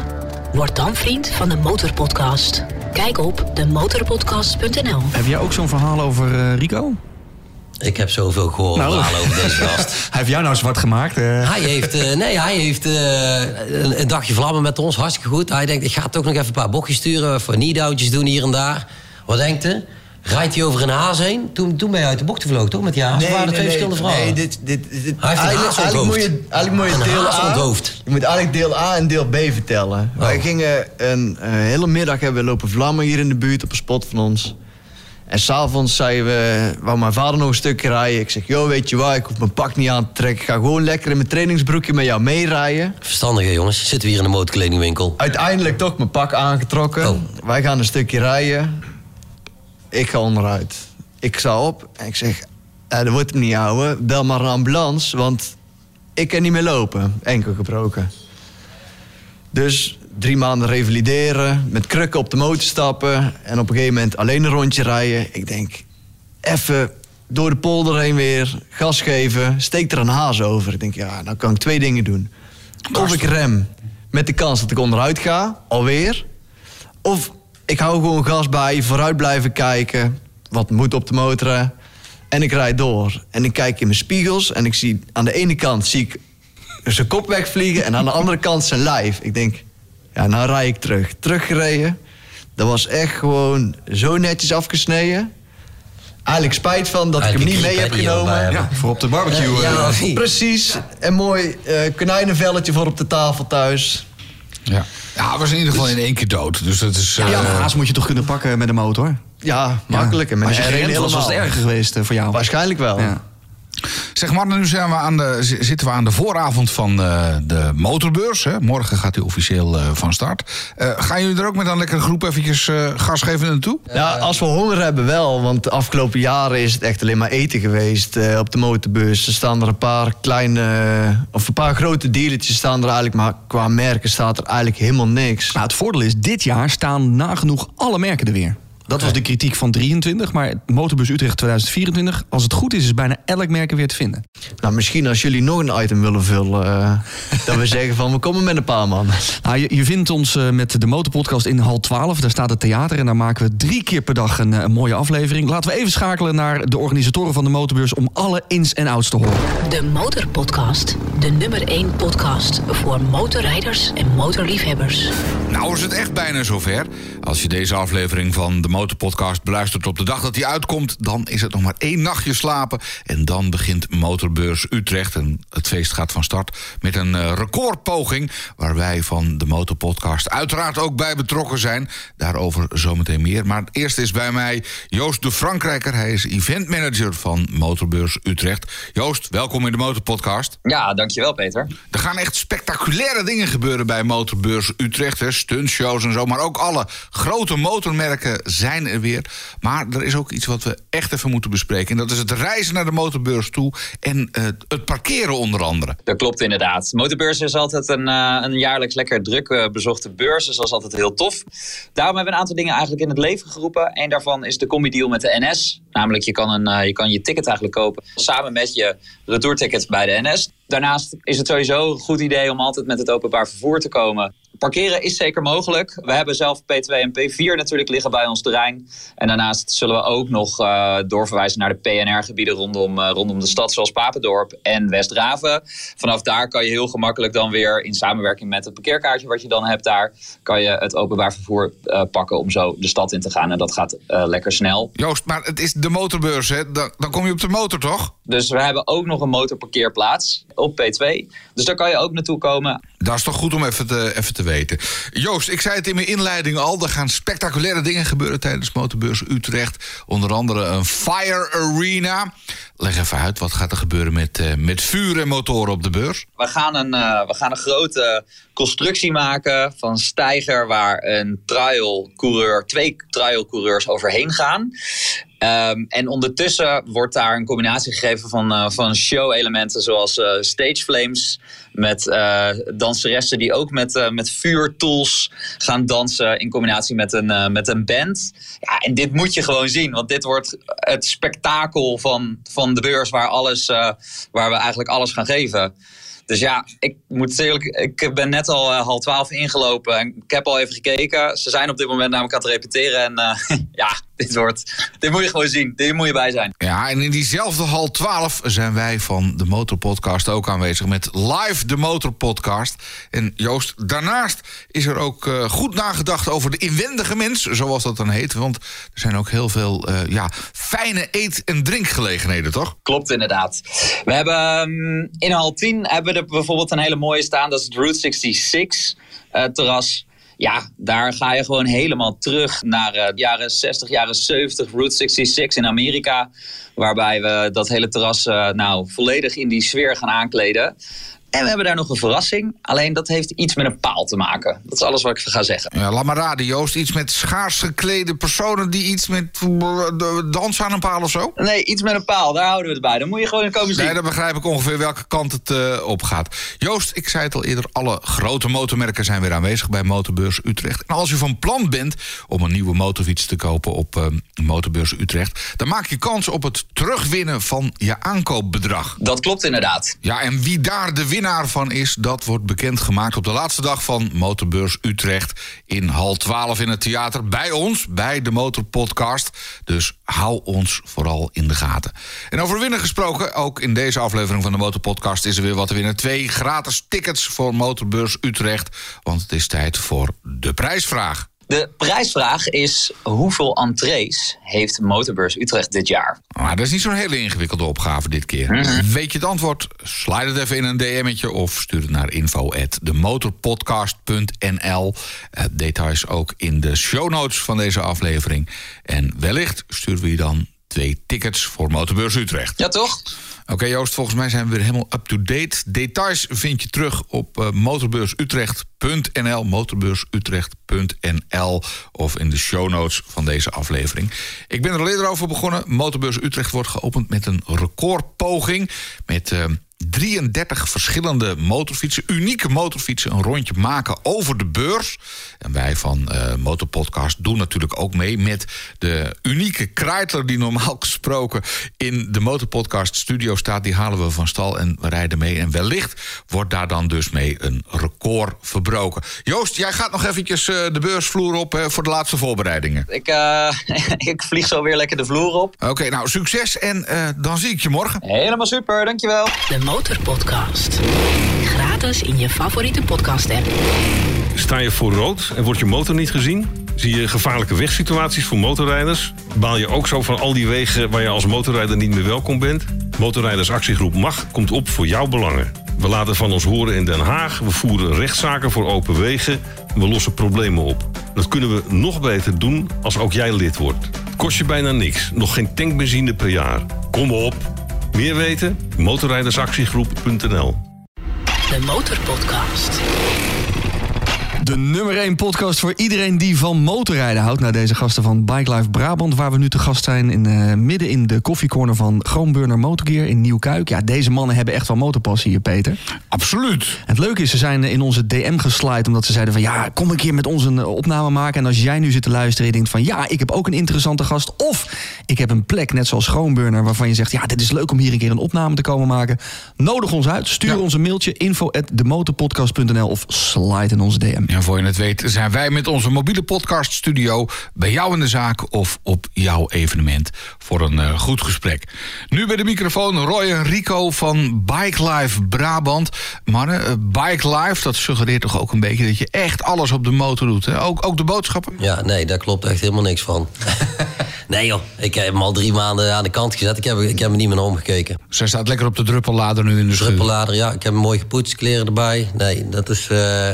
Word dan vriend van de Motorpodcast. Kijk op demotorpodcast.nl. Heb jij ook zo'n verhaal over eh, Rico? Ik heb zoveel gehoord Nou. verhalen over deze <laughs> gast. Hij heeft jou nou zwart gemaakt. eh. Hij heeft, eh, nee, hij heeft eh, een, een dagje vlammen met ons, hartstikke goed. Hij denkt, ik ga toch nog even een paar bochtjes sturen, even kniedoutjes doen hier en daar. Wat denkt u? Rijdt hij over een haas heen? Toen, toen ben je uit de bocht gevlogen, toch? Met die haas? Of waren er twee verschillende verhalen? Nee, dit, dit, dit, Hij eigenlijk, eigenlijk moet je, eigenlijk moet je deel A... Je moet eigenlijk deel A en deel B vertellen. Wij gingen een eh, hele middag hebben we lopen vlammen hier in de buurt op een spot van ons. En s'avonds zeiden we, wou mijn vader nog een stukje rijden. Ik zeg, joh, weet je waar, ik hoef mijn pak niet aan te trekken. Ik ga gewoon lekker in mijn trainingsbroekje met jou meerijden. Verstandige jongens, zitten we hier in de motorkledingwinkel. Uiteindelijk toch mijn pak aangetrokken. Oh. Wij gaan een stukje rijden. Ik ga onderuit. Ik sta op en ik zeg... "Eh, dat wordt hem niet houden. Bel maar een ambulance, want ik kan niet meer lopen. Enkel gebroken. Dus drie maanden revalideren, met krukken op de motor stappen... en op een gegeven moment alleen een rondje rijden. Ik denk, even door de polder heen weer, gas geven... steek er een haas over. Ik denk, ja, nou kan ik twee dingen doen. Of ik rem met de kans dat ik onderuit ga, alweer... Of ik hou gewoon gas bij, vooruit blijven kijken. Wat moet op de motor. En ik rijd door. En ik kijk in mijn spiegels en ik zie aan de ene kant zie ik zijn kop wegvliegen en aan de andere kant zijn lijf. Ik denk, ja, nou rij ik terug. Teruggereden. Dat was echt gewoon zo netjes afgesneden. Eigenlijk spijt van dat ik hem niet mee heb genomen. Ja, voor op de barbecue. Ja, eh. ja, niet? Precies. En mooi eh konijnenvelletje voor op de tafel thuis. Ja. ja, hij was in ieder geval in één keer dood. Dus dat is... Ja, eh, een haas moet je toch kunnen pakken met een motor? Ja, makkelijk. En met als je een geremd was, was het erger geweest eh, voor jou. Waarschijnlijk wel. Ja. Zeg maar, nu zijn we aan de, zitten we aan de vooravond van eh, de motorbeurs. Hè? Morgen gaat hij officieel eh, van start. Eh, gaan jullie er ook met een lekkere groep eventjes eh, gas geven naartoe? Ja, als we honger hebben wel, want de afgelopen jaren is het echt alleen maar eten geweest eh, op de motorbeurs. Er staan er een paar kleine, of een paar grote dealertjes staan er eigenlijk, maar qua merken staat er eigenlijk helemaal niks. Nou, het voordeel is, dit jaar staan nagenoeg alle merken er weer. Dat was de kritiek van 23, maar Motorbus Utrecht 2024... als het goed is, is bijna elk merk er weer te vinden. Nou, misschien als jullie nog een item willen vullen, eh, dat we <laughs> zeggen van we komen met een paar man. Nou, je, je vindt ons eh, met de Motorpodcast in hal 12. Daar staat het theater en daar maken we drie keer per dag een, eh, een mooie aflevering. Laten we even schakelen naar de organisatoren van de Motorbeurs... om alle ins en outs te horen. De Motorpodcast. De nummer 1 podcast voor motorrijders en motorliefhebbers. Nou is het echt bijna zover. Als je deze aflevering van de Motorpodcast beluistert op de dag dat hij uitkomt... dan is het nog maar één nachtje slapen. En dan begint Motorbeurs Utrecht. En het feest gaat van start met een eh, recordpoging... waar wij van de Motorpodcast uiteraard ook bij betrokken zijn. Daarover zometeen meer. Maar eerst is bij mij Joost de Frankrijker. Hij is eventmanager van Motorbeurs Utrecht. Joost, welkom in de Motorpodcast. Ja, dankjewel Peter. Er gaan echt spectaculaire dingen gebeuren bij Motorbeurs Utrecht. Hè, stuntshows en zo. Maar ook alle grote motormerken zijn er weer. Maar er is ook iets wat we echt even moeten bespreken. En dat is het reizen naar de motorbeurs toe. En eh, het parkeren onder andere. Dat klopt inderdaad. Motorbeurs is altijd een, eh, een jaarlijks lekker druk eh, bezochte beurs. Dus dat is altijd heel tof. Daarom hebben we een aantal dingen eigenlijk in het leven geroepen. Eén daarvan is de combi-deal met de NS. Namelijk, je kan, een, je kan je ticket eigenlijk kopen samen met je retourticket bij de NS. Daarnaast is het sowieso een goed idee om altijd met het openbaar vervoer te komen. parkeren is zeker mogelijk. We hebben zelf P2 en P4 natuurlijk liggen bij ons terrein. En daarnaast zullen we ook nog uh, doorverwijzen naar de PNR-gebieden rondom, uh, rondom de stad, zoals Papendorp en Westdraven. Vanaf daar kan je heel gemakkelijk dan weer in samenwerking met het parkeerkaartje wat je dan hebt daar, kan je het openbaar vervoer uh, pakken om zo de stad in te gaan. En dat gaat lekker snel. Joost, maar het is de motorbeurs, hè? Dan, dan kom je op de motor, toch? Dus we hebben ook nog een motorparkeerplaats op P2. Dus daar kan je ook naartoe komen. Dat is toch goed om even te, even te weten. Joost, ik zei het in mijn inleiding al. Er gaan spectaculaire dingen gebeuren tijdens Motorbeurs Utrecht. Onder andere een fire arena. Leg even uit, wat gaat er gebeuren met, uh, met vuur en motoren op de beurs? We gaan een, uh, we gaan een grote constructie maken van stijger... waar een trialcoureur, twee trialcoureurs overheen gaan. Um, en ondertussen wordt daar een combinatie gegeven van, uh, van show-elementen zoals uh, stage flames. Met uh, danseressen die ook met, met vuurtools gaan dansen in combinatie met een, met een band. Ja, en dit moet je gewoon zien, want dit wordt het spektakel van, van de beurs waar, alles, waar we eigenlijk alles gaan geven. Dus ja, ik moet eerlijk, ik ben net al uh, half twaalf ingelopen en ik heb al even gekeken. Ze zijn op dit moment namelijk aan het repeteren en uh, <laughs> ja, dit wordt, dit moet je gewoon zien. Dit moet je bij zijn. Ja, en in diezelfde hal 12 zijn wij van de Motorpodcast ook aanwezig met live de Motorpodcast. En Joost, daarnaast is er ook uh, goed nagedacht over de inwendige mens, zoals dat dan heet. Want er zijn ook heel veel uh, ja, fijne eet- en drinkgelegenheden, toch? Klopt inderdaad. We hebben um, in hal 10 hebben we er bijvoorbeeld een hele mooie staan. Dat is het Route 66 uh, terras ja, daar ga je gewoon helemaal terug naar uh, jaren 60, jaren 70, Route 66 in Amerika. Waarbij we dat hele terras uh, nou, volledig in die sfeer gaan aankleden. En we hebben daar nog een verrassing. Alleen dat heeft iets met een paal te maken. Dat is alles wat ik ga zeggen. Ja, laat maar raden, Joost. Iets met schaars geklede personen die iets met dansen aan een paal of zo? Nee, iets met een paal. Daar houden we het bij. Dan moet je gewoon komen zien. Nee, dan begrijp ik ongeveer welke kant het uh, op gaat. Joost, ik zei het al eerder. Alle grote motormerken zijn weer aanwezig bij Motorbeurs Utrecht. En als u van plan bent om een nieuwe motorfiets te kopen op uh, Motorbeurs Utrecht... dan maak je kans op het terugwinnen van je aankoopbedrag. Dat klopt inderdaad. Ja, en wie daar de winnaar van is, dat wordt bekendgemaakt op de laatste dag van Motorbeurs Utrecht in hal 12 in het theater. Bij ons, bij de Motorpodcast. Dus hou ons vooral in de gaten. En over winnen gesproken, ook in deze aflevering van de Motorpodcast is er weer wat te winnen. Twee gratis tickets voor Motorbeurs Utrecht, want het is tijd voor de prijsvraag. De prijsvraag is hoeveel entrees heeft Motorbeurs Utrecht dit jaar? Maar dat is niet zo'n hele ingewikkelde opgave dit keer. Mm -hmm. Weet je het antwoord? Slide het even in een DM'tje of stuur het naar info@demotorpodcast.nl. Uh, details ook in de show notes van deze aflevering. En wellicht sturen we je dan twee tickets voor Motorbeurs Utrecht. Ja, toch? Oké okay, Joost, volgens mij zijn we weer helemaal up-to-date. Details vind je terug op uh, motorbeursutrecht.nl, motorbeursutrecht.nl of in de show notes van deze aflevering. Ik ben er al eerder over begonnen. Motorbeurs Utrecht wordt geopend met een recordpoging met... Uh, 33 verschillende motorfietsen, unieke motorfietsen, een rondje maken over de beurs. En wij van uh, Motorpodcast doen natuurlijk ook mee met de unieke Kreitler die normaal <laughs> gesproken in de Motorpodcast studio staat. Die halen we van stal en we rijden mee. En wellicht wordt daar dan dus mee een record verbroken. Joost, jij gaat nog eventjes uh, de beursvloer op uh, voor de laatste voorbereidingen. Ik, <laughs> ik vlieg zo weer lekker de vloer op. Oké, okay, nou succes en dan zie ik je morgen. Helemaal super, dankjewel. De Motorpodcast. Gratis in je favoriete podcast-app. Sta je voor rood en wordt je motor niet gezien? Zie je gevaarlijke wegsituaties voor motorrijders? Baal je ook zo van al die wegen waar je als motorrijder niet meer welkom bent? Motorrijdersactiegroep MAG komt op voor jouw belangen. We laten van ons horen in Den Haag, we voeren rechtszaken voor open wegen... en we lossen problemen op. Dat kunnen we nog beter doen als ook jij lid wordt. Het kost je bijna niks, nog geen tankbenzine per jaar. Kom op! Meer weten? Motorrijdersactiegroep.nl De Motorpodcast. De nummer 1 podcast voor iedereen die van motorrijden houdt. Naar deze gasten van Bike Life Brabant, waar we nu te gast zijn. In, uh, midden in de koffiecorner van Groenburner Motorgear in Nieuwkuik. Ja, deze mannen hebben echt wel motorpassie hier, Peter. Absoluut. En het leuke is, ze zijn in onze DM geslide omdat ze zeiden van... ja, kom een keer met ons een opname maken. En als jij nu zit te luisteren en je denkt van... ja, ik heb ook een interessante gast. Of ik heb een plek, net zoals Schoonburner, waarvan je zegt, ja, dit is leuk om hier een keer een opname te komen maken. Nodig ons uit. Stuur ons een mailtje info at demotorpodcast.nl of slide in onze DM. Ja, voor je het weet zijn wij met onze mobiele podcaststudio bij jou in de zaak of op jouw evenement voor een eh, goed gesprek. Nu bij de microfoon Roy en Rico van Bike Life Brabant. Mannen, eh, Bike Life, dat suggereert toch ook een beetje dat je echt alles op de motor doet. Hè? Ook, ook de boodschappen? Ja, nee, daar klopt echt helemaal niks van. <laughs> nee joh, ik heb hem al drie maanden aan de kant gezet. Ik heb, ik heb er niet meer naar omgekeken. Zij staat lekker op de druppellader nu in de schuur. Druppellader, ja. Ik heb hem mooi gepoetst, kleren erbij. Nee, dat is... eh,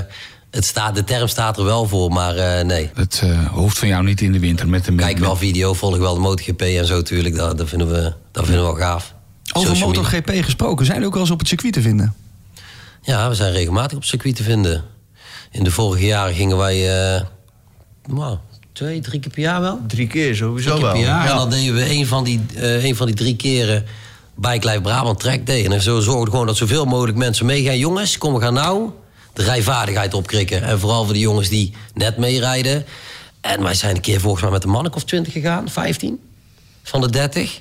het staat, de term staat er wel voor, maar eh, nee. Het eh, hoeft van jou niet in de winter met de Kijk wel video, volg wel de MotoGP en zo natuurlijk. Dat, dat, vinden, we, dat vinden we wel gaaf. Over Social media. MotoGP gesproken, zijn jullie ook wel eens op het circuit te vinden? Ja, we zijn regelmatig op circuit te vinden. In de vorige jaren gingen wij... eh, nou, twee, drie keer per jaar wel. Drie keer sowieso Drie keer wel. per jaar. Ja. En dan deden we een van die, eh, een van die drie keren Bike Life Brabant Track Day. En zo zorgden we gewoon dat zoveel mogelijk mensen meegaan. Jongens, kom, we gaan nou rijvaardigheid opkrikken. En vooral voor de jongens die net meerijden. En wij zijn een keer volgens mij met een mannelijk of 20 gegaan, 15 van de 30.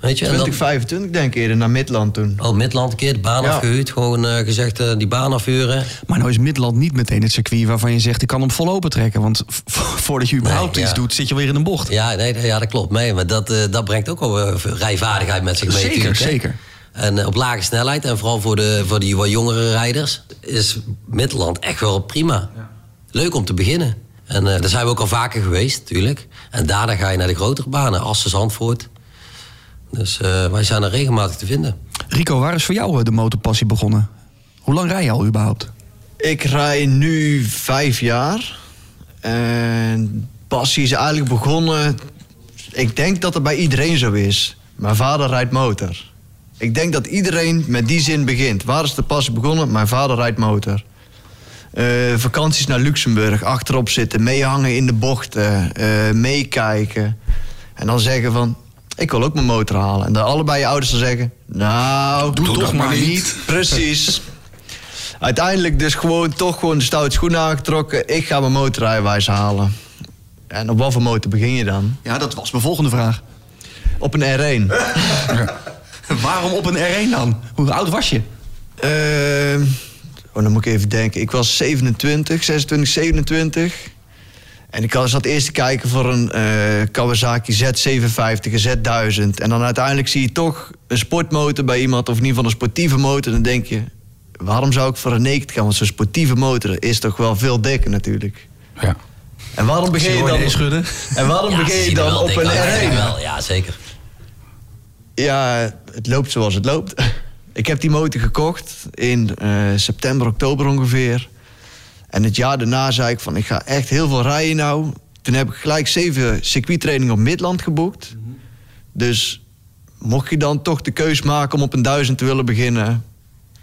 Weet je, en dan- 2025 denk ik eerder naar Midland toen. Oh, Midland een keer, de baan Ja. afgehuurd. Gewoon eh, gezegd, eh, die baan afhuren. Maar nou is Midland niet meteen het circuit waarvan je zegt, ik kan hem vol open trekken. Want voordat je überhaupt Nee, iets ja. doet, zit je weer in een bocht. Ja, nee, nee, ja dat klopt. mee. maar dat, eh, dat brengt ook wel eh, rijvaardigheid met zich mee. Zeker, natuurlijk, hè. En eh, op lage snelheid, en vooral voor, de, voor die wat jongere rijders, is Midland echt wel prima. Leuk om te beginnen. En eh, daar zijn we ook al vaker geweest, natuurlijk. En daarna ga je naar de grotere banen, Assen, Zandvoort. Dus eh, wij zijn er regelmatig te vinden. Rico, waar is voor jou de motorpassie begonnen? Hoe lang rij je al überhaupt? Ik rij nu vijf jaar. En passie is eigenlijk begonnen... Ik denk dat het bij iedereen zo is. Mijn vader rijdt motor. Ik denk dat iedereen met die zin begint. Waar is de passie begonnen? Mijn vader rijdt motor. Eh, vakanties naar Luxemburg, achterop zitten, meehangen in de bochten, eh, meekijken. En dan zeggen van, ik wil ook mijn motor halen. En dan allebei je ouders dan zeggen, nou, Doe toch maar niet. Precies. <laughs> Uiteindelijk dus gewoon toch gewoon de stoute schoenen aangetrokken. Ik ga mijn motorrijwijs halen. En op wat voor motor begin je dan? Ja, dat was mijn volgende vraag. Op een R1. <laughs> <laughs> Waarom op een R1 dan? Hoe oud was je? Ehm, oh, dan moet ik even denken. Ik was 27, 26, 27. En ik zat eerst te kijken voor een eh, Kawasaki Z750, een Z1000. En dan uiteindelijk zie je toch een sportmotor bij iemand... of in ieder geval een sportieve motor. Dan denk je, waarom zou ik voor een naked gaan? Want zo'n sportieve motor is toch wel veel dikker natuurlijk. Ja. En waarom begin je dan... schudden? En waarom Ja, begin je dan wel op een uit, denk ik R1? wel. Ja, zeker. Ja, het loopt zoals het loopt. <laughs> Ik heb die motor gekocht in eh, september, oktober ongeveer. En het jaar daarna zei ik van, ik ga echt heel veel rijden nou. Toen heb ik gelijk zeven circuittrainingen op Midland geboekt. Dus mocht je dan toch de keus maken om op een duizend te willen beginnen...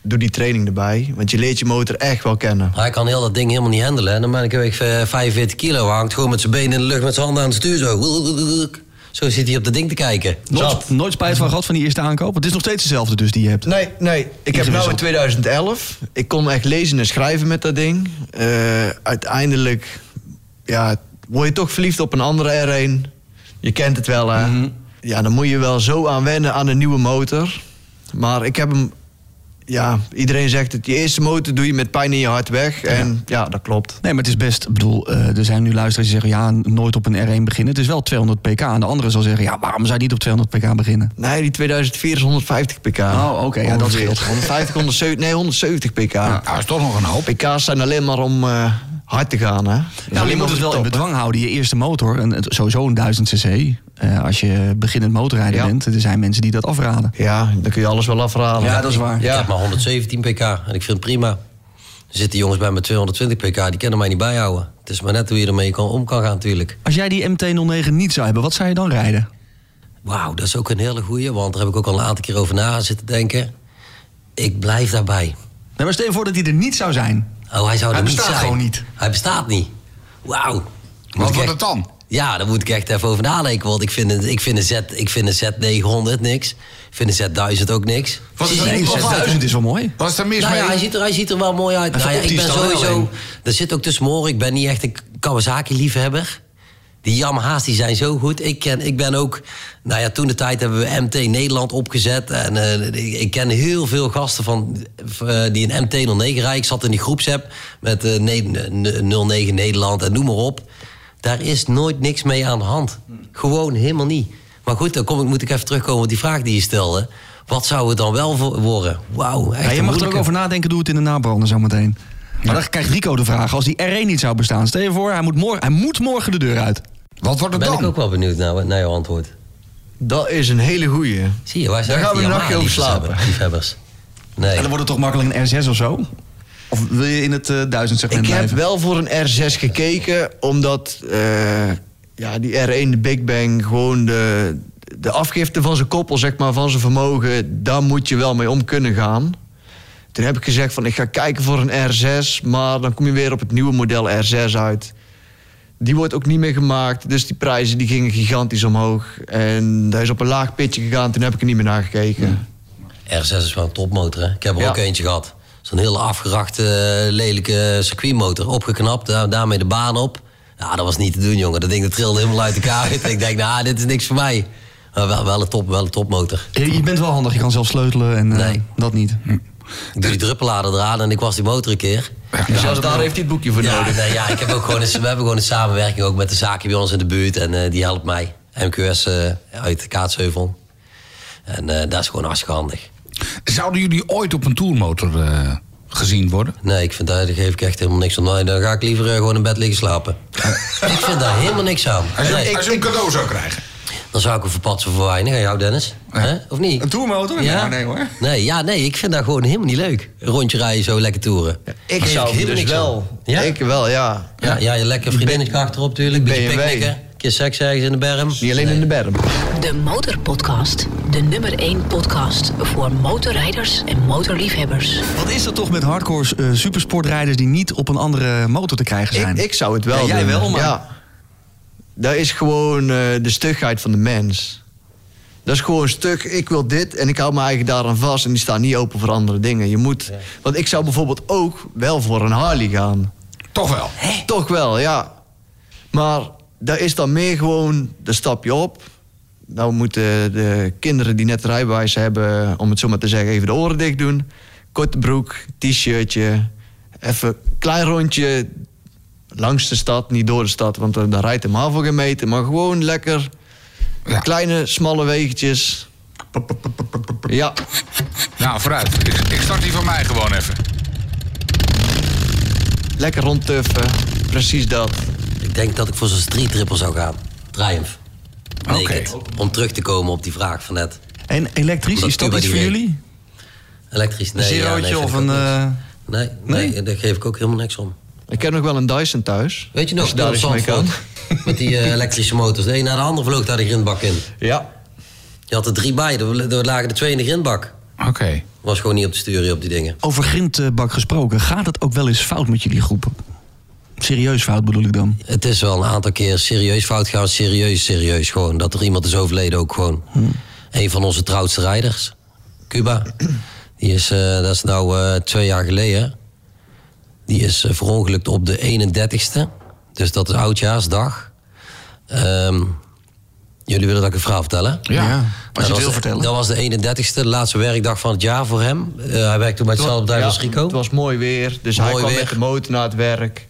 doe die training erbij. Want je leert je motor echt wel kennen. Hij kan heel dat ding helemaal niet handelen. En dan ben ik weeg eh, 45 kilo. Hangt gewoon met zijn benen in de lucht met zijn handen aan het stuur. Zo, zo zit hij op dat ding te kijken. Nooit, nooit spijt van gehad van die eerste aankoop? Het is nog steeds dezelfde dus die je hebt. Nee, nee. Ik heb nou in gewisseld. 2011. Ik kon echt lezen en schrijven met dat ding. Eh, uiteindelijk ja, word je toch verliefd op een andere R1. Je kent het wel, hè? Ja, dan moet je wel zo aan wennen aan een nieuwe motor. Maar ik heb hem... Ja, iedereen zegt het. Je eerste motor doe je met pijn in je hart weg. En ja, dat klopt. Nee, maar het is best... Ik bedoel, eh, er zijn nu luisteraars die zeggen... ja, nooit op een R1 beginnen. Het is wel 200 pk. En de andere zal zeggen... ja, waarom zou je niet op 200 pk beginnen? Nee, die 2004 is 150 pk. Oh, oké, ja, dat scheelt. 150, 170, nee, 170 pk. Nou, dat is toch nog een hoop. PK's zijn alleen maar om eh, hard te gaan, hè? Ja, maar je moet het wel in bedwang houden. Je eerste motor, en het- sowieso een 1000 cc. Eh, als je beginnend motorrijder Ja. bent, er zijn mensen die dat afraden. Ja, dan kun je alles wel afhalen. Ja, dat is waar. Ik Ja. heb maar 117 pk en ik vind het prima. Er zitten jongens bij met 220 pk, die kunnen mij niet bijhouden. Het is maar net hoe je ermee kan, om kan gaan natuurlijk. Als jij die MT-09 niet zou hebben, wat zou je dan rijden? Wauw, dat is ook een hele goeie, want daar heb ik ook al een aantal keer over na zitten denken. Ik blijf daarbij. Nee, maar stel je voor dat die er niet zou zijn. Oh, hij zou Hij er niet bestaat zijn. gewoon niet. Hij bestaat niet. Wauw. Wat ik wordt echt- het dan? Ja, daar moet ik echt even over nadenken. Want ik vind, een, ik vind, een, Z, ik vind een Z900 niks. Ik vind een Z1000 ook niks. Wat is er hè? 6000 is wel mooi. Wat is er mis Nou mee? ja, hij ziet, er, hij ziet er wel mooi uit. Nou ja, ik ben sowieso... een. Er zit ook tussen oren. Ik ben niet echt een Kawasaki-liefhebber. Die Yamaha's die zijn zo goed. Ik, ken, ik ben ook... Nou ja, toen de tijd hebben we MT Nederland opgezet. En eh, ik, ken heel veel gasten van, eh, die een MT 09 rijden. Ik zat in die groepsapp met eh, ne- n- 09 Nederland en noem maar op. Daar is nooit niks mee aan de hand. Gewoon helemaal niet. Maar goed, dan kom ik, moet ik even terugkomen op die vraag die je stelde. Wat zou het dan wel voor- worden? Wauw, echt Ja, je mag er ook over nadenken, doe het in de nabrander zometeen. Maar dan krijgt Rico de vraag, als die R1 niet zou bestaan... stel je voor, hij moet morgen, hij moet morgen de deur uit. Wat wordt het Ben ik dan? ook wel benieuwd naar, naar jouw antwoord. Dat is een hele goeie. Zie je, wij zijn Daar gaan we die een nachtje over slapen. liefhebbers. Nee. En dan wordt het toch makkelijk een R6 of zo? Of wil je in het eh duizend segment Ik heb blijven? wel voor een R6 gekeken, omdat eh, ja, die R1, de Big Bang, gewoon de, de afgifte van zijn koppel, zeg maar, van zijn vermogen, daar moet je wel mee om kunnen gaan. Toen heb ik gezegd van ik ga kijken voor een R6, maar dan kom je weer op het nieuwe model R6 uit. Die wordt ook niet meer gemaakt, dus die prijzen die gingen gigantisch omhoog. En hij is op een laag pitje gegaan, toen heb ik er niet meer naar gekeken. R6 is wel een topmotor, hè? Ik heb er Ja. ook eentje gehad. Zo'n hele afgerachte, eh, lelijke circuitmotor. Opgeknapt, daar, daarmee de baan op. Ja, dat was niet te doen, jongen. Dat ding dat trilde helemaal uit elkaar. <laughs> ik denk, nou, dit is niks voor mij. Maar wel, wel, een, top, wel een topmotor. Je, je bent wel handig, je kan zelf sleutelen en eh, Nee. dat niet. Ik doe die druppelader eraan en ik was die motor een keer. Dus zelfs daar heeft hij het boekje voor Ja, nodig. nee, ja ik heb ook gewoon een, we hebben gewoon een samenwerking ook met de zaken bij ons in de buurt. En eh, die helpt mij. MQS eh, uit Kaatsheuvel. En eh dat is gewoon hartstikke handig. Zouden jullie ooit op een tourmotor eh, gezien worden? Nee, ik vind daar, daar geef ik echt helemaal niks aan. Nee, dan ga ik liever eh, gewoon in bed liggen slapen. <laughs> ik vind daar helemaal niks aan. Als je, Nee, als je een cadeau zou krijgen. dan zou ik hem verpatsen voor weinig. Aan jou, Dennis? Hè? Of niet? Een tourmotor? Ja? Nou, nee hoor. Nee, ja, nee, ik vind dat gewoon helemaal niet leuk. Een rondje rijden, zo lekker toeren. Ik zou helemaal dus niks wel. aan. Ja? Ik wel, ja. Ja, ja, je lekker vriendinnetje achterop natuurlijk. Beetje picknicken. Een keer seks ergens in de berm. Niet alleen in de berm. De Motorpodcast. De nummer 1 podcast voor motorrijders en motorliefhebbers. Wat is er toch met hardcore eh, supersportrijders die niet op een andere motor te krijgen zijn? Ik, ik zou het wel Ja, jij doen. wel, maar- Ja. Dat is gewoon eh, de stugheid van de mens. Dat is gewoon stuk, ik wil dit en ik hou mijn eigen daaraan vast... en die staan niet open voor andere dingen. Je moet, Want ik zou bijvoorbeeld ook wel voor een Harley gaan. Toch wel. Toch wel, ja. Maar daar is dan meer gewoon, daar stap je op. Nou moeten de kinderen die net rijbewijs hebben... om het zo maar te zeggen, even de oren dicht doen. Korte broek, t-shirtje. Even een klein rondje langs de stad, niet door de stad... want daar rijdt helemaal voor geen meter. Maar gewoon lekker Ja. kleine, smalle wegentjes. Ja, Nou, vooruit. Ik, ik start die van mij gewoon even. lekker rondtuffen. Precies dat. Ik denk dat ik voor zo'n street triple zou gaan. Triumph. Naked. Om terug te komen op die vraag van net. En elektrisch, Omdat is dat iets voor reed. jullie? Elektrisch, nee. een ja, zerootje nee, vind of een... eh, Nee, nee, daar geef ik ook helemaal niks om. Ik heb nog wel een Dyson thuis. Weet je nog, je daar mee kan. <laughs> Met die eh, elektrische motors. De een na de ander vloog daar de grindbak in. Ja. Je had er drie bij, er er lagen er twee in de grindbak. Oké. Was gewoon niet op te sturen op die dingen. Over grindbak gesproken, gaat het ook wel eens fout met jullie groepen? Serieus fout bedoel ik dan? Het is wel een aantal keer serieus fout gaan. Serieus, serieus gewoon. Dat er iemand is overleden ook gewoon. Een van onze trouwste rijders. Cuba. Die is, eh, dat is nou eh, twee jaar geleden. Die is eh, verongelukt op de 31ste. Dus dat is oudjaarsdag. Ehm, jullie willen dat ik een verhaal vertellen? Ja. als je wil was- vertellen. Dat was de 31ste, de laatste werkdag van het jaar voor hem. Eh, hij werkte toen bij hetzelfde bedrijf als Rico. Het was mooi weer, dus hij Mooi kwam weer. met de motor naar het werk.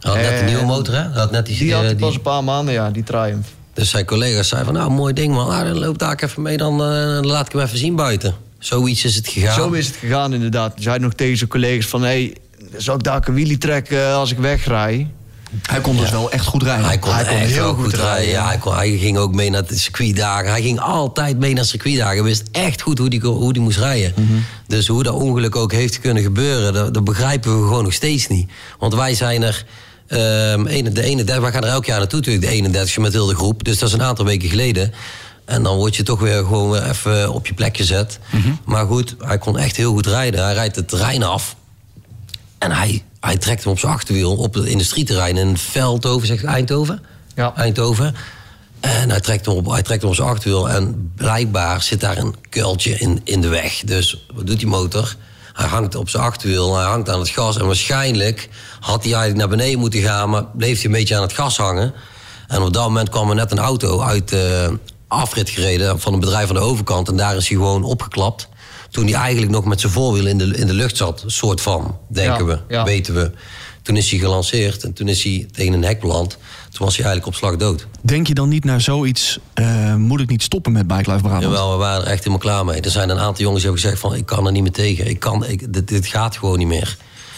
Hij had net een En nieuwe motor, hè? Had net die, Die had eh, hij die- pas een paar maanden, ja, die Triumph. Dus zijn collega's zeiden van, nou, mooi ding man. Ah, dan loop daar even mee, dan, eh, dan laat ik hem even zien buiten. Zoiets is het gegaan. Zo is het gegaan inderdaad. Hij zei nog tegen zijn collega's van... hé, zou ik daar een wheelie trekken als ik wegrij? Hij kon dus wel echt goed rijden. Hij kon, Hij kon echt heel goed goed rijden. rijden. Ja, hij, kon, hij ging ook mee naar de circuitdagen. Hij ging altijd mee naar circuitdagen. Hij wist echt goed hoe die, hoe die moest rijden. Dus hoe dat ongeluk ook heeft kunnen gebeuren... Dat, dat begrijpen we gewoon nog steeds niet. Want wij zijn er... ehm, ene- de 31, wij gaan er elk jaar naartoe natuurlijk, de 31 met heel de groep. Dus dat is een aantal weken geleden. En dan word je toch weer gewoon weer even op je plek gezet. Maar goed, hij kon echt heel goed rijden. Hij rijdt het terrein af. En hij, hij trekt hem op zijn achterwiel op het industrieterrein in Veldhoven, zegt Eindhoven. Ja. Eindhoven. En hij trekt, hem op, hij trekt hem op zijn achterwiel. En blijkbaar zit daar een kuiltje in, in de weg. Dus wat doet die motor? Hij hangt op zijn achterwiel, hij hangt aan het gas. En waarschijnlijk had hij eigenlijk naar beneden moeten gaan... maar bleef hij een beetje aan het gas hangen. En op dat moment kwam er net een auto uit de afrit gereden van een bedrijf aan de overkant. En daar is hij gewoon opgeklapt. Toen hij eigenlijk nog met zijn voorwiel in de, in de lucht zat. soort van, denken Ja, we, ja. weten we. Toen is hij gelanceerd en toen is hij tegen een hek beland. Toen was hij eigenlijk op slag dood. Denk je dan niet naar zoiets, eh, moet ik niet stoppen met Bike Life Brabant? Jawel, we waren er echt helemaal klaar mee. Er zijn een aantal jongens die hebben gezegd van... ik kan er niet meer tegen. Ik kan, ik, dit, dit gaat gewoon niet meer.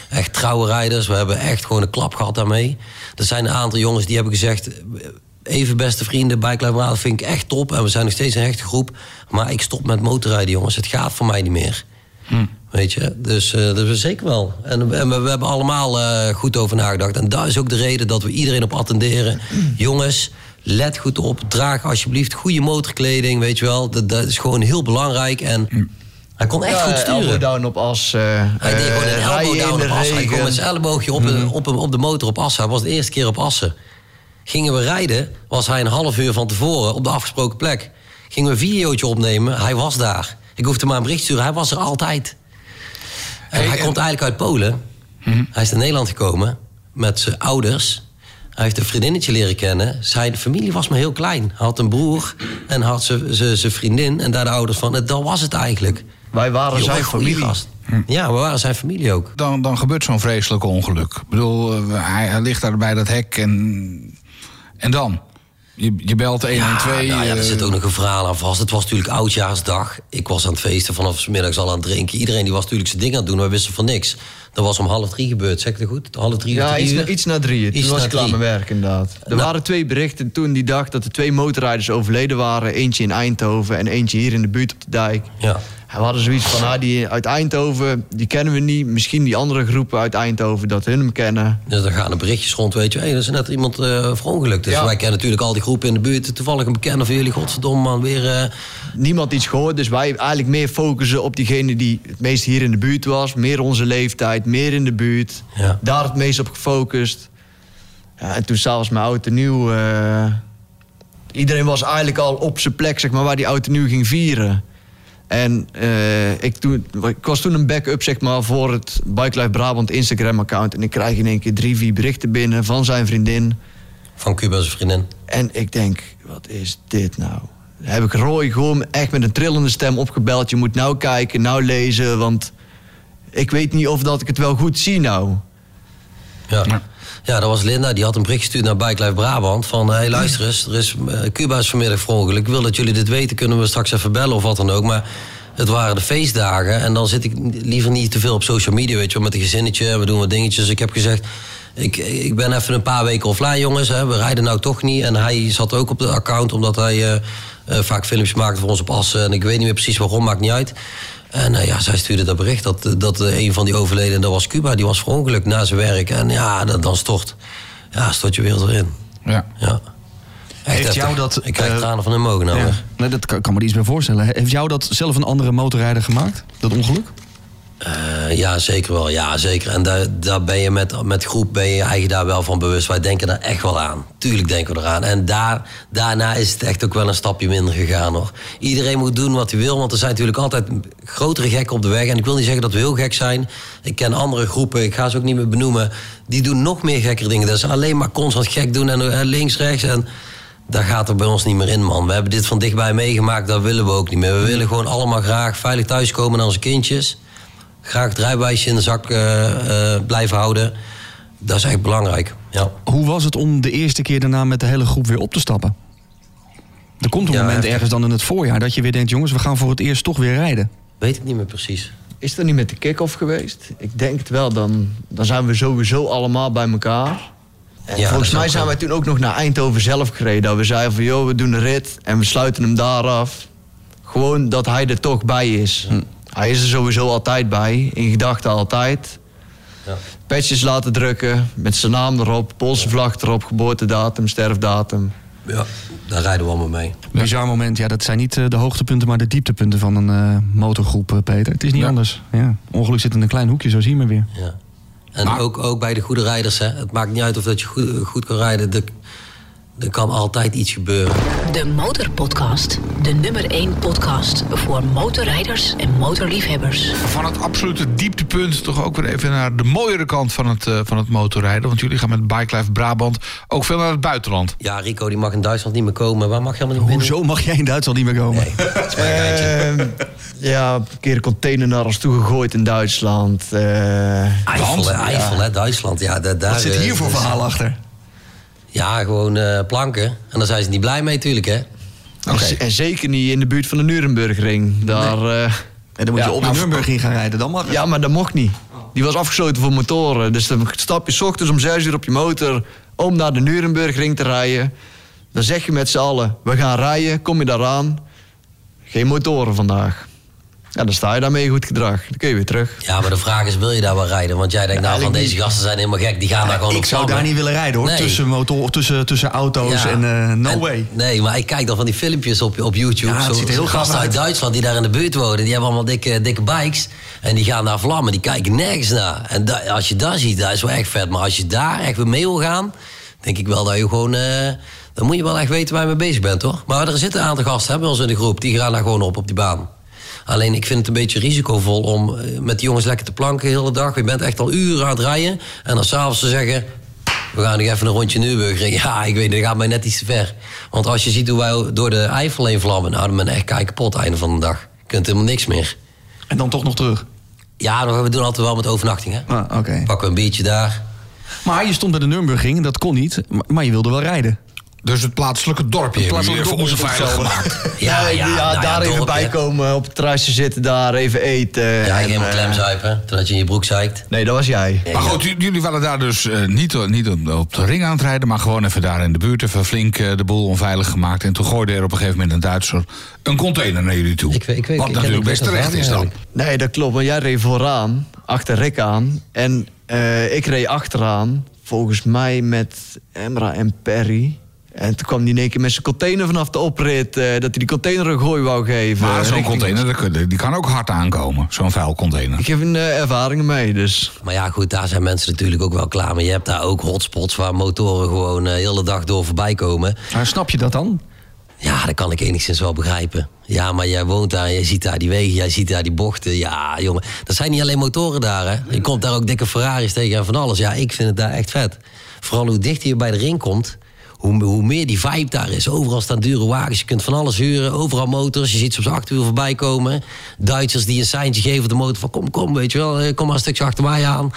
Echt trouwe rijders. We hebben echt gewoon een klap gehad daarmee. Er zijn een aantal jongens die hebben gezegd... even beste vrienden, Bike Life Brabant vind ik echt top. En we zijn nog steeds een hechte groep. Maar ik stop met motorrijden, jongens. Het gaat voor mij niet meer. Weet je, dus eh, dat is zeker wel. En, en we, we hebben allemaal eh, goed over nagedacht. En dat is ook de reden dat we iedereen op attenderen. Jongens, let goed op. Draag alsjeblieft goede motorkleding, weet je wel. Dat, dat is gewoon heel belangrijk. En hij kon echt Ja, goed elbow sturen. down op as. eh, Hij deed gewoon een eh, elbow down de op Assen. Hij kwam regen. met zijn elleboogje op, de- op, op de motor op Assen. Hij was de eerste keer op Assen. Gingen we rijden, was hij een half uur van tevoren op de afgesproken plek. Gingen we een videootje opnemen, hij was daar. Ik hoefde maar een bericht te sturen, hij was er altijd. En Hey, hij en- komt eigenlijk uit Polen. Hij is naar Nederland gekomen met zijn ouders. Hij heeft een vriendinnetje leren kennen. Zijn familie was maar heel klein. Hij had een broer en had zijn- vriendin. En daar de ouders van. Dat was het eigenlijk. Wij waren zijn familie. gast. Ja, we waren zijn familie ook. Dan, dan gebeurt zo'n vreselijk ongeluk. Ik bedoel, eh, hij, hij ligt daar bij dat hek en, en dan? Je, je belt 112. Ja, nou ja, er eh, zit ook nog een verhaal aan vast. Het was natuurlijk oudjaarsdag. Ik was aan het feesten, vanaf 's middags al aan het drinken. Iedereen die was natuurlijk zijn ding aan het doen, wij wisten van niks. Dat was om half drie gebeurd, zeg ik het goed? Half drie of Ja, drie iets, na, iets na drieën. Toen Iets was ik klaar met werk, inderdaad. Er Nou. waren twee berichten toen die dag dat er twee motorrijders overleden waren. Eentje in Eindhoven en eentje hier in de buurt op de dijk. Ja. En we hadden zoiets van, ah, die uit Eindhoven, die kennen we niet. Misschien die andere groepen uit Eindhoven, dat hun hem kennen. Dus dan gaan er berichtjes rond, weet je. Hé, er is net iemand eh verongelukt. Dus Ja. wij kennen natuurlijk al die groepen in de buurt. Toevallig een bekende van jullie, godverdomme man, weer... eh, Niemand iets gehoord, dus wij eigenlijk meer focussen op diegene die het meest hier in de buurt was. Meer onze leeftijd, meer in de buurt. Ja. Daar het meest op gefocust. Ja, en toen s'avonds mijn auto nieuw. eh, iedereen was eigenlijk al op zijn plek, zeg maar, waar die auto nieuw ging vieren. En eh, ik, toen, ik was toen een backup zeg maar, voor het Bike Life Brabant Instagram-account. En ik krijg in één keer drie, vier berichten binnen van zijn vriendin. van Cuba's vriendin. En ik denk, wat is dit nou? Dan heb ik Roy gewoon echt met een trillende stem opgebeld. Je moet nou kijken, nou lezen, want ik weet niet of dat ik het wel goed zie nou. Ja. ja, dat was Linda. Die had een bericht gestuurd naar Bike Life Brabant. Van, hé, hey, luister eens. Er is, eh, Cuba is vanmiddag verongelukt. Ik wil dat jullie dit weten. Kunnen we straks even bellen of wat dan ook. Maar het waren de feestdagen. En dan zit ik liever niet te veel op social media, weet je wel. Met een gezinnetje. We doen wat dingetjes. Ik heb gezegd... Ik, ik ben even een paar weken offline, jongens. Hè. We rijden nou toch niet. En hij zat ook op de account, omdat hij eh, eh, vaak filmpjes maakte voor ons op Assen. En ik weet niet meer precies waarom, maakt niet uit. En eh, ja, zij stuurde dat bericht dat, dat eh, een van die overleden, dat was Cuba, die was verongelukt na zijn werk. En ja, dan, dan stort, ja, stort je wereld erin. Ja. Ja. Echt Heeft jou dat, Ik krijg eh, tranen van hun mogen nou. Ja. Nee, dat kan, kan me er iets bij voorstellen. Heeft jou dat zelf een andere motorrijder gemaakt? Dat ongeluk? Eh, ja, zeker wel. Ja, zeker. En daar, daar ben je met, met groep ben je je daar wel van bewust. Wij denken daar echt wel aan. Tuurlijk denken we eraan. En daar, daarna is het echt ook wel een stapje minder gegaan hoor. Iedereen moet doen wat hij wil, want er zijn natuurlijk altijd grotere gekken op de weg. En ik wil niet zeggen dat we heel gek zijn. Ik ken andere groepen, ik ga ze ook niet meer benoemen. Die doen nog meer gekkere dingen. Dat is alleen maar constant gek doen en eh, links, rechts. En daar gaat er bij ons niet meer in, man. We hebben dit van dichtbij meegemaakt, dat willen we ook niet meer. We willen gewoon allemaal graag veilig thuiskomen naar onze kindjes. Graag het rijbewijsje in de zak eh, eh, blijven houden. Dat is echt belangrijk. Ja. Hoe was het om de eerste keer daarna met de hele groep weer op te stappen? Er komt een Ja, moment ergens dan in het voorjaar dat je weer denkt... jongens, we gaan voor het eerst toch weer rijden. Weet ik niet meer precies. Is dat niet met de kick-off geweest? Ik denk het wel, dan, dan zijn we sowieso allemaal bij elkaar. En Ja, dat volgens mij zijn wij toen ook nog naar Eindhoven zelf gereden. Dat we zeiden van, joh, we doen een rit en we sluiten hem daar af. Gewoon dat hij er toch bij is. Hij is er sowieso altijd bij, in gedachten altijd. Ja. Patches laten drukken, met zijn naam erop, Poolse vlag erop, geboortedatum, sterfdatum. Ja, daar rijden we allemaal mee. Bizar moment. Ja, dat zijn niet eh, de hoogtepunten, maar de dieptepunten van een eh, motorgroep, eh, Peter. Het is niet Ja. anders. Ja. Ongeluk zit in een klein hoekje, zo zien we weer. Ja. En Maar- ook, ook bij de goede rijders. Hè. Het maakt niet uit of dat je goed, goed kan rijden. De, Er kan altijd iets gebeuren. De Motorpodcast. De nummer 1 podcast voor motorrijders en motorliefhebbers. Van het absolute dieptepunt toch ook weer even naar de mooiere kant van het, eh, van het motorrijden. Want jullie gaan met Bike Life Brabant ook veel naar het buitenland. Ja, Rico die mag in Duitsland niet meer komen. Waar mag je helemaal niet? Hoezo mag jij in Duitsland niet meer komen? Nee, dat is mijn geintje. Ehm, ja, een keer een container naar ons toegegooid in Duitsland. Eh, Eifel, hè, Duitsland. Ja, da- daar, Wat zit eh, hier voor dus- verhaal achter? Ja, gewoon eh, planken. En daar zijn ze niet blij mee natuurlijk, hè. en z- En zeker niet in de buurt van de Nurembergring. Daar, eh, En dan moet Ja, je op de maar- Nürburgring gaan rijden, dan mag het. ja, maar dat mocht niet. Die was afgesloten voor motoren. Dus dan stap je 's ochtends om 6 uur op je motor om naar de Nurembergring te rijden. Dan zeg je met z'n allen, we gaan rijden, kom je daaraan. Geen motoren vandaag. Ja, dan sta je daarmee goed gedrag. Dan kun je weer terug. Ja, maar de vraag is, wil je daar wel rijden? Want jij denkt, nou, van deze gasten zijn helemaal gek. Die gaan daar gewoon ik op zou vlammen. daar niet willen rijden hoor. Nee. Tussen, motor, tussen, tussen auto's Ja. en eh, no En- way. Nee, maar ik kijk dan van die filmpjes op, op YouTube. Ja, het Zo- ziet er heel gasten uit uit. Duitsland die daar in de buurt wonen. Die hebben allemaal dikke, dikke bikes. En die gaan daar vlammen. Die kijken nergens naar. En da- als je dat ziet, dat is wel echt vet. Maar als je daar echt weer mee wil gaan... denk ik wel dat je gewoon... eh, dan moet je wel echt weten waar je mee bezig bent, hoor. Maar er zitten een aantal gasten hè, bij ons in de groep. Die gaan daar gewoon op, op die baan. Alleen ik vind het een beetje risicovol om eh, met die jongens lekker te planken de hele dag. Je bent echt al uren aan het rijden. En dan s'avonds te zeggen... We gaan nog even een rondje Nürburgring. <laughs> Ja, ik weet, dat gaat mij net iets te ver. Want als je ziet hoe wij door de Eifel heen vlammen... nou, dan ben je echt kei kapot einde van de dag. Je kunt helemaal niks meer. En dan toch nog terug. Ja, we doen altijd wel met overnachting, hè. Ah, oké. Pakken we een biertje daar. Maar je stond bij de Nürburgring, dat kon niet. Maar je wilde wel rijden. Dus het plaatselijke dorpje hebben jullie plaatselijke even dorpje onveilig opstellen. gemaakt. Ja, ja, nou daar even dorpje. bij komen, op het terrasje zitten, daar even eten. Ja, en, helemaal eh, klemzuipen, totdat je in je broek zeikt. Nee, dat was jij. Maar goed, jullie waren daar dus eh, niet, niet op- de ring aan het rijden... maar gewoon even daar in de buurt even flink eh, de boel onveilig gemaakt. En toen gooide er op een gegeven moment een Duitser een container naar jullie toe. Ik weet- ik weet- Wat ik- natuurlijk ik weet best dat terecht is dan. Nee, dat klopt. Want jij reed vooraan, achter Rick aan. En eh, ik reed achteraan, volgens mij met Emra en Perry. En toen kwam hij in één keer met zijn container vanaf de oprit... eh, dat hij die container een gooi wou geven. Maar zo'n richting container, die kan ook hard aankomen. Zo'n vuil container. Ik heb een eh, ervaring mee, dus... Maar ja, goed, daar zijn mensen natuurlijk ook wel klaar mee. Je hebt daar ook hotspots waar motoren gewoon eh, de hele dag door voorbij komen. Maar snap je dat dan? Ja, dat kan ik enigszins wel begrijpen. Ja, maar jij woont daar, je ziet daar die wegen, jij ziet daar die bochten. Ja, jongen, dat zijn niet alleen motoren daar, hè. Je komt daar ook dikke Ferraris tegen en van alles. Ja, ik vind het daar echt vet. Vooral hoe dichter je bij de ring komt, hoe, hoe meer die vibe daar is. Overal staan dure wagens, je kunt van alles huren. Overal motors, je ziet ze op z'n achterwiel voorbij komen. Duitsers die een seintje geven op de motor van... kom, kom, weet je wel, eh, kom maar een stukje achter mij aan.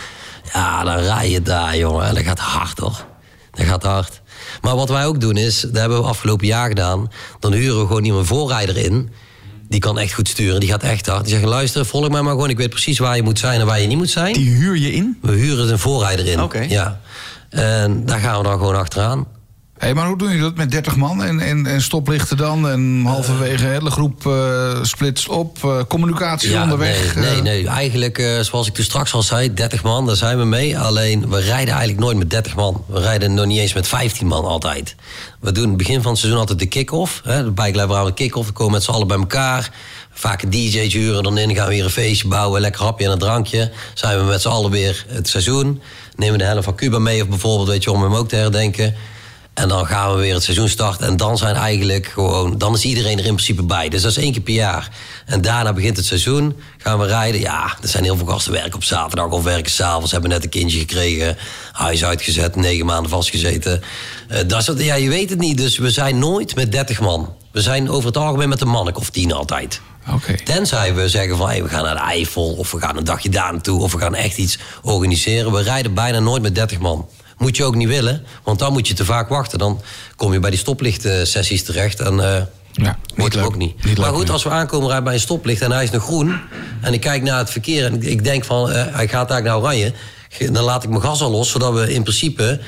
Ja, dan rij je daar, jongen. En dat gaat hard, hoor. Dat gaat hard. Maar wat wij ook doen is, dat hebben we afgelopen jaar gedaan... dan huren we gewoon iemand een voorrijder in... Die kan echt goed sturen, die gaat echt hard. Die zeggen, luister, volg mij maar gewoon. Ik weet precies waar je moet zijn en waar je niet moet zijn. Die huur je in? We huren een voorrijder in. Oké. Ja. En daar gaan we dan gewoon achteraan. Hé, maar hoe doen jullie dat met 30 man en, en, en stoplichten dan? En halverwege de hele groep eh, splitst op, eh, communicatie onderweg? Nee, nee, eh, nee. Eigenlijk, zoals ik toen straks al zei, 30 man, daar zijn we mee. Alleen, we rijden eigenlijk nooit met 30 man. We rijden nog niet eens met 15 man altijd. We doen het begin van het seizoen altijd de kick-off. hè, De aan de kick-off. We komen met z'n allen bij elkaar. Vaak een DJ huren dan in. Gaan we weer een feestje bouwen. Lekker hapje en een drankje. Zijn we met z'n allen weer het seizoen. Nemen de helft van Cuba mee. Of bijvoorbeeld, weet je, om hem ook te herdenken. En dan gaan we weer het seizoen starten. En dan zijn eigenlijk gewoon. Dan is iedereen er in principe bij. Dus dat is één keer per jaar. En daarna begint het seizoen. Gaan we rijden. Ja, er zijn heel veel gasten werken op zaterdag of werken s'avonds. Hebben net een kindje gekregen. Huis uitgezet. Negen maanden vastgezeten. Eh, dat is, ja, je weet het niet. Dus we zijn nooit met 30 man. We zijn over het algemeen met een mannelijk of tien altijd. Oké. Tenzij we zeggen van hey, we gaan naar de Eifel of we gaan een dagje daar naartoe of we gaan echt iets organiseren. We rijden bijna nooit met 30 man. Moet je ook niet willen, want dan moet je te vaak wachten. Dan kom je bij die stoplicht-sessies terecht en eh Ja, wordt het ook niet. Niet maar goed, als we aankomen rijden bij een stoplicht en hij is nog groen en ik kijk naar het verkeer en ik, denk van eh, hij gaat eigenlijk naar oranje, dan laat ik mijn gas al los, zodat we in principe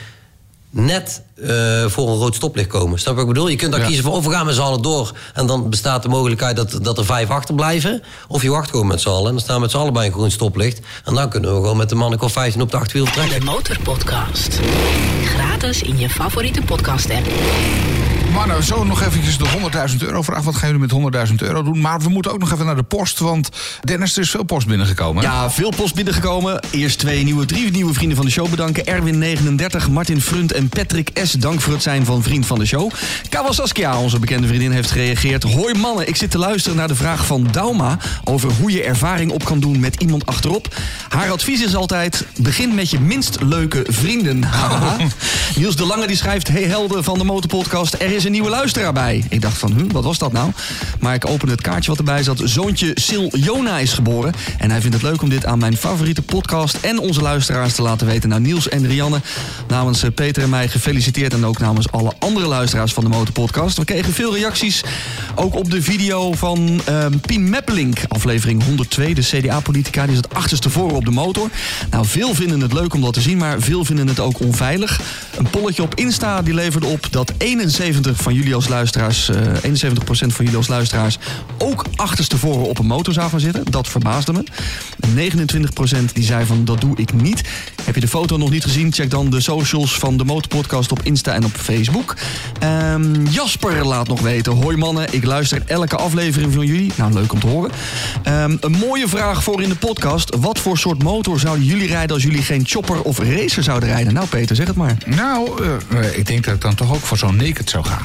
net eh, voor een rood stoplicht komen. Snap je wat ik bedoel? Je kunt dan Ja. kiezen van of we gaan met z'n allen door... en dan bestaat de mogelijkheid dat, dat er vijf achterblijven... of je wacht gewoon met z'n allen en dan staan we met z'n allen bij een groen stoplicht... en dan kunnen we gewoon met de man of 15 op de achterwiel vertrekken. De Motorpodcast. Gratis in je favoriete podcast app. Mannen, zo nog eventjes de 100.000 euro vraag. Wat gaan jullie met 100.000 euro doen? Maar we moeten ook nog even naar de post, want Dennis, er is veel post binnengekomen. Ja, veel post binnengekomen. Eerst twee nieuwe, drie nieuwe vrienden van de show bedanken. Erwin 39, Martin Frunt en Patrick S. Dank voor het zijn van vriend van de show. Kawa Saskia, onze bekende vriendin, heeft gereageerd. Hoi mannen, ik zit te luisteren naar de vraag van Dauma... over hoe je ervaring op kan doen met iemand achterop. Haar advies is altijd, begin met je minst leuke vrienden. <laughs> Niels de Lange die schrijft... Hey helden van de Motorpodcast, er is een nieuwe luisteraar bij. Ik dacht van, huh, wat was dat nou? Maar ik opende het kaartje wat erbij zat. Zoontje Sil Jona is geboren. En hij vindt het leuk om dit aan mijn favoriete podcast... en onze luisteraars te laten weten. Nou, Niels en Rianne, namens eh, Peter en mij gefeliciteerd... en ook namens alle andere luisteraars van de Motorpodcast. We kregen veel reacties, ook op de video van ehm Pien Meppelink... aflevering 102, de CDA-politica, die zat achterstevoren op de motor. Nou, veel vinden het leuk om dat te zien, maar veel vinden het ook onveilig. Een polletje op Insta die leverde op dat 71 van jullie als luisteraars... eh 71% van jullie als luisteraars ook achterstevoren op een motor zou zitten. Dat verbaasde me. En 29% die zei van dat doe ik niet. Heb je de foto nog niet gezien? Check dan de socials van de Motorpodcast op Insta en op Facebook. Ehm, Jasper laat nog weten. Hoi mannen, ik luister elke aflevering van jullie. Nou, leuk om te horen. Ehm, een mooie vraag voor in de podcast. Wat voor soort motor zouden jullie rijden als jullie geen chopper of racer zouden rijden? Nou Peter, zeg het maar. Nou, eh, eh, ik denk dat ik dan toch ook voor zo'n naked zou gaan.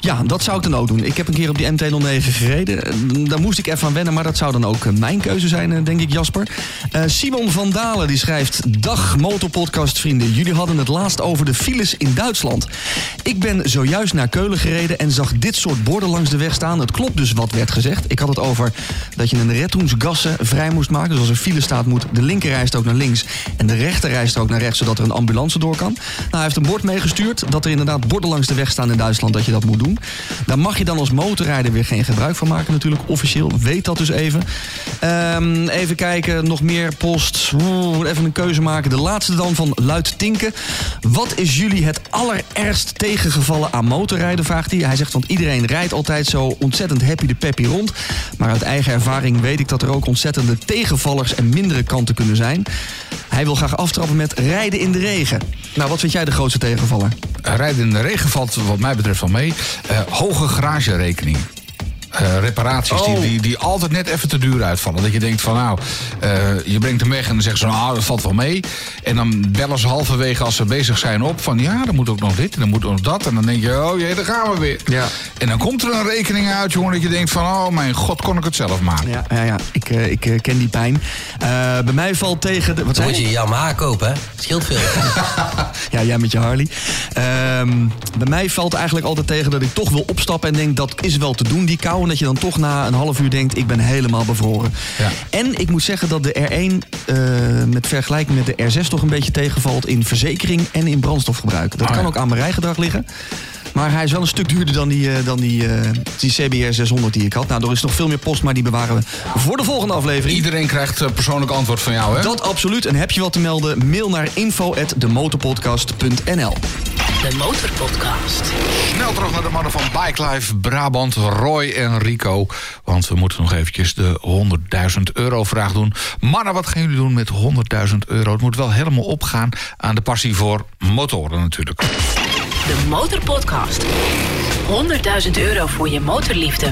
Ja, dat zou ik dan ook doen. Ik heb een keer op die MT-09 gereden. Eh, Daar moest ik even aan wennen, maar dat zou dan ook eh, mijn keuze zijn, eh, denk ik, Jasper. Simon van Dalen die schrijft... Dag Motorpodcast vrienden, jullie hadden het laatst over de files in Duitsland. Ik ben zojuist naar Keulen gereden en zag dit soort borden langs de weg staan. Het klopt dus wat werd gezegd. Ik had het over dat je een Rettungsgasse vrij moest maken. Dus als er file staat, moet de linkerrijstrook naar links... en de rechterrijstrook naar rechts, zodat er een ambulance door kan. Nou, hij heeft een bord meegestuurd dat er inderdaad borden langs de weg staan in Duitsland... dat je dat moet doen. Daar mag je dan als motorrijder weer geen gebruik van maken natuurlijk, officieel. Weet dat dus even. Ehm, even kijken, nog meer post. Oeh, even een keuze maken. De laatste dan van Luid Tinken. Wat is jullie het allerergst tegengevallen aan motorrijden, vraagt hij. Hij zegt, want iedereen rijdt altijd zo ontzettend happy de peppy rond. Maar uit eigen ervaring weet ik dat er ook ontzettende tegenvallers en mindere kanten kunnen zijn. Hij wil graag aftrappen met rijden in de regen. Nou, wat vind jij de grootste tegenvaller? Rijden in de regen valt wat mij betreft wel mee. Eh, hoge garagerekening. Eh, reparaties die, Oh. die, die altijd net even te duur uitvallen. Dat je denkt van nou, eh, je brengt hem weg en dan zeggen ze nou, dat valt wel mee. En dan bellen ze halverwege als ze bezig zijn op van ja, dan moet ook nog dit en dan moet ook nog dat. En dan denk je, oh jee, daar gaan we weer. Ja. En dan komt er een rekening uit, jongen, dat je denkt van oh mijn god, kon ik het zelf maken. Ja, ja, ja. Ik, eh, ik ken die pijn. Eh, bij mij valt tegen... De, wat Dan zei moet je Yamaha kopen, hè? Scheelt veel. <laughs> Ja, jij met je Harley. Ehm, bij mij valt eigenlijk altijd tegen dat ik toch wil opstappen en denk dat is wel te doen, die kou. Dat je dan toch na een half uur denkt, ik ben helemaal bevroren. Ja. En ik moet zeggen dat de R1 eh, met vergelijking met de R6 toch een beetje tegenvalt in verzekering en in brandstofgebruik. Dat Oh, kan ja. ook aan mijn rijgedrag liggen. Maar hij is wel een stuk duurder dan die, eh, dan die, eh, die CBR 600 die ik had. Nou, er is nog veel meer post, maar die bewaren we voor de volgende aflevering. Iedereen krijgt eh, persoonlijk antwoord van jou, hè? Dat absoluut. En heb je wat te melden? Mail naar info@demotorpodcast.nl. De Motorpodcast. Snel terug naar de mannen van Bike Life Brabant, Roy en Rico. Want we moeten nog eventjes de 100.000 euro vraag doen. Mannen, wat gaan jullie doen met 100.000 euro? Het moet wel helemaal opgaan aan de passie voor motoren natuurlijk. De Motorpodcast. 100.000 euro voor je motorliefde.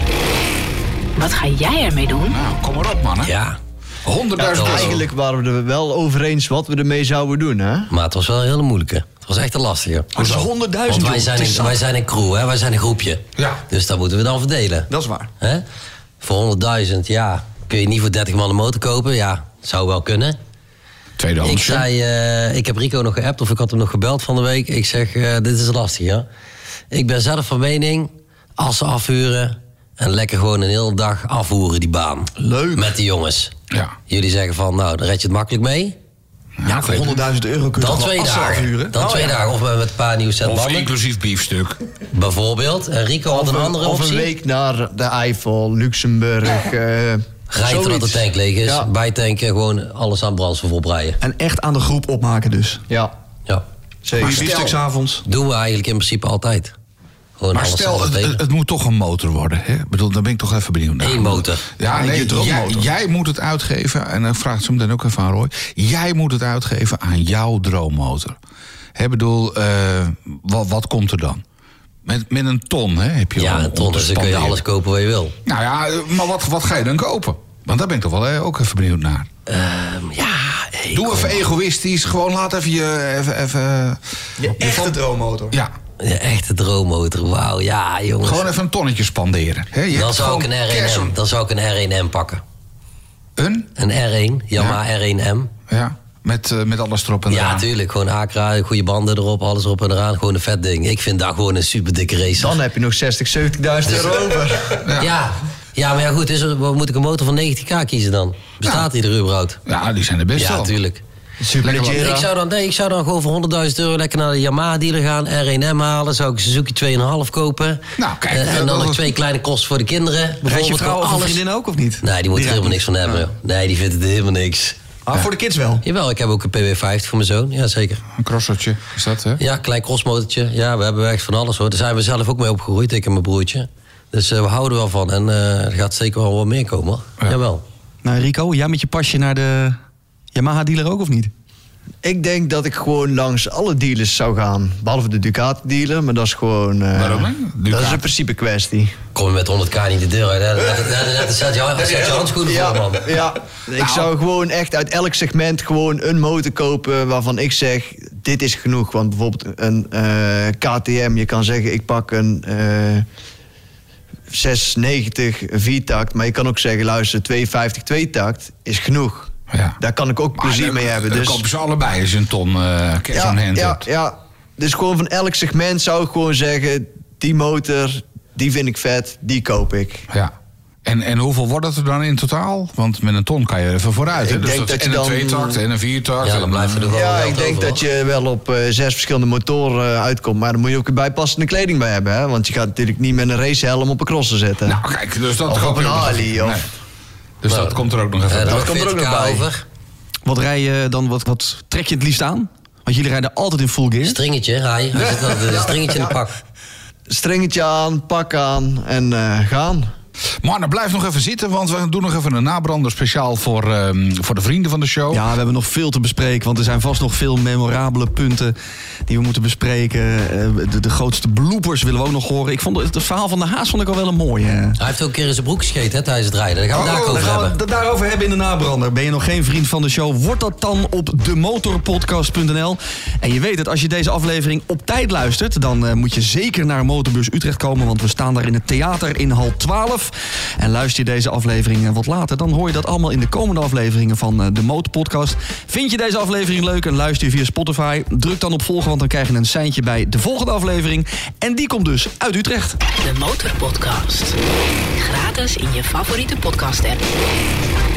Wat ga jij ermee doen? Nou, kom maar op mannen. Ja, 100.000 euro. Eigenlijk waren we er wel over eens wat we ermee zouden doen, hè? maar het was wel een hele moeilijke. Het was echt een lastige. Dat is 100.000 Want wij zijn, Het een, wij zijn een crew, hè? wij zijn een groepje. Ja. Dus dat moeten we dan verdelen. Dat is waar. Hè? Voor 100.000, ja. Kun je niet voor 30 man een motor kopen? Ja, zou wel kunnen. Tweede Ik zei, eh, ik heb Rico nog geappt of ik had hem nog gebeld van de week. Ik zeg, eh, dit is lastig, ja. Ik ben zelf van mening, als ze afhuren... en lekker gewoon een hele dag afvoeren die baan. Leuk. Met die jongens. Ja. Jullie zeggen van, nou, dan red je het makkelijk mee. Ja, voor 100.000 euro kun je Dan twee dagen. afhuren? Dan Oh, twee ja. dagen. Of met een paar nieuwe set Of inclusief biefstuk. Bijvoorbeeld. En Rico had Of een een, andere of een optie. week naar de Eifel, Luxemburg. <laughs> eh Rijden totdat de tank leeg is. Ja. Bijtanken, gewoon alles aan brandstof oprijden. En echt aan de groep opmaken dus. Ja, Ja. zeker. Avonds. Doen we eigenlijk in principe altijd. Gewoon Maar alles stel, het, weten. het, het moet toch een motor worden. Hè? Ik bedoel, daar ben ik toch even benieuwd naar. Eén motor. Ja, Ja, nee, je droommotor. jij, jij moet het uitgeven, en dan vraagt ze hem dan ook even aan Roy. Jij moet het uitgeven aan jouw droommotor. Hè, bedoel, eh, wat, wat komt er dan? Met, met een ton hè, heb je Ja, om- een ton, te dus dan kun je spanderen. alles kopen wat je wil. Nou ja, eh, maar wat, wat ga je dan kopen? Want daar ben ik toch wel eh, ook even benieuwd naar. Ehm, ja, hey, Doe even egoïstisch. Gewoon laat even je... Even, even, Je echte droommotor. ja, Ja, echte droommotor, wauw. Ja, jongens. gewoon even een tonnetje spanderen. Hè, je dan zou ik een cash R1M, on- dan zou ik een R1M pakken. Een? Een R1, Yamaha R1M. Ja, met, eh, met alles erop en Ja, eraan. tuurlijk. Gewoon Acra, goede banden erop, alles erop en eraan. Gewoon een vet ding. Ik vind dat gewoon een super dikke racer. Dan heb je nog 60, 70.000 euro over. <laughs> ja. ja. maar ja goed, is er, wat moet ik een motor van 90k kiezen dan? Bestaat die er überhaupt? Ja, die zijn er best Ja, wel. tuurlijk. Superleggera. Ik zou, dan, nee, ik zou dan gewoon voor 100.000 euro lekker naar de Yamaha dealer gaan, R1M halen. Zou ik Suzuki 2,5 kopen. Nou, kijk, Eh, en dan nog twee kleine kosten voor de kinderen. Rijdt je vrouw of een vriendin ook of niet? Nee, die moet er helemaal niks van hebben. Nee, die vindt het helemaal niks. Ah, voor de kids wel. Jawel, ik heb ook een PW50 voor mijn zoon. Ja, zeker. Een crossertje, is dat hè? Ja, klein crossmotortje. Ja, we hebben echt van alles hoor. Daar zijn we zelf ook mee opgegroeid, ik en mijn broertje. Dus eh, we houden er wel van. En eh, er gaat zeker wel wat meer komen. Ja. Jawel. Nou, Rico, jij met je pasje naar de Yamaha-dealer ook of niet? Ik denk dat ik gewoon langs alle dealers zou gaan. Behalve de Ducati-dealer, maar dat is gewoon... eh, Waarom, hè? Dat is Ducati. een principe kwestie. Kom je met 100k niet de deur uit. Net zet je, handschoenen voor, man. ja. Ik zou gewoon echt uit elk segment gewoon een motor kopen waarvan ik zeg, dit is genoeg. Want bijvoorbeeld een eh, KTM, je kan zeggen, ik pak een eh 690 viertakt. Maar je kan ook zeggen, luister, 250 tweetakt is genoeg. Ja. Daar kan ik ook Maar plezier dan- mee hebben. dan Dus kopen ze allebei je een ton eh cash ja, ja, ja. Dus gewoon van elk segment zou ik gewoon zeggen, die motor, die vind ik vet, die koop ik. Ja. En, en hoeveel wordt het er dan in totaal? Want met een ton kan je er even vooruit. Hè? Ik Dus denk dat, dat en een dan- tweetakt en een viertakt. Ja, en dan blijft er een- nog wel Ja, ik denk over, dat je wel op eh, zes verschillende motoren eh, uitkomt. Maar dan moet je ook bijpassende kleding bij hebben. Hè? Want je gaat natuurlijk niet met een racehelm op een crosser zetten. Nou, kijk, dus dat Of koop op een Harley, of- Nee. Dus Nou, dat komt er ook nog even Eh, bij. dan komt er ook nog 40k bij. over. Wat rij je dan, wat, wat trek je het liefst aan? Want jullie rijden altijd in full gear. Stringetje, altijd een <laughs> stringetje in de pak. Stringetje aan, pak aan en eh, gaan. Maar blijf nog even zitten, want we doen nog even een nabrander speciaal voor, ehm, voor de vrienden van de show. Ja, we hebben nog veel te bespreken, want er zijn vast nog veel memorabele punten die we moeten bespreken. Eh, De, de grootste bloopers willen we ook nog horen. Ik vond het, het verhaal van de Haas vond ik al wel een mooie. Hij heeft ook een keer in zijn broek gescheten hè, tijdens het rijden. Daar gaan we Oh, daar over gaan we hebben. het daarover hebben in de nabrander. Ben je nog geen vriend van de show? Word dat dan op demotorpodcast.nl. En je weet het, als je deze aflevering op tijd luistert... dan eh, moet je zeker naar Motorbeurs Utrecht komen... want we staan daar in het theater in hal 12. En luister je deze aflevering eh, wat later... dan hoor je dat allemaal in de komende afleveringen van eh, de Motorpodcast. Vind je deze aflevering leuk en luister je via Spotify? Druk dan op volgen, want dan krijg je een seintje bij de volgende aflevering. En die komt dus uit Utrecht. De Motorpodcast. Gratis in je favoriete podcast app.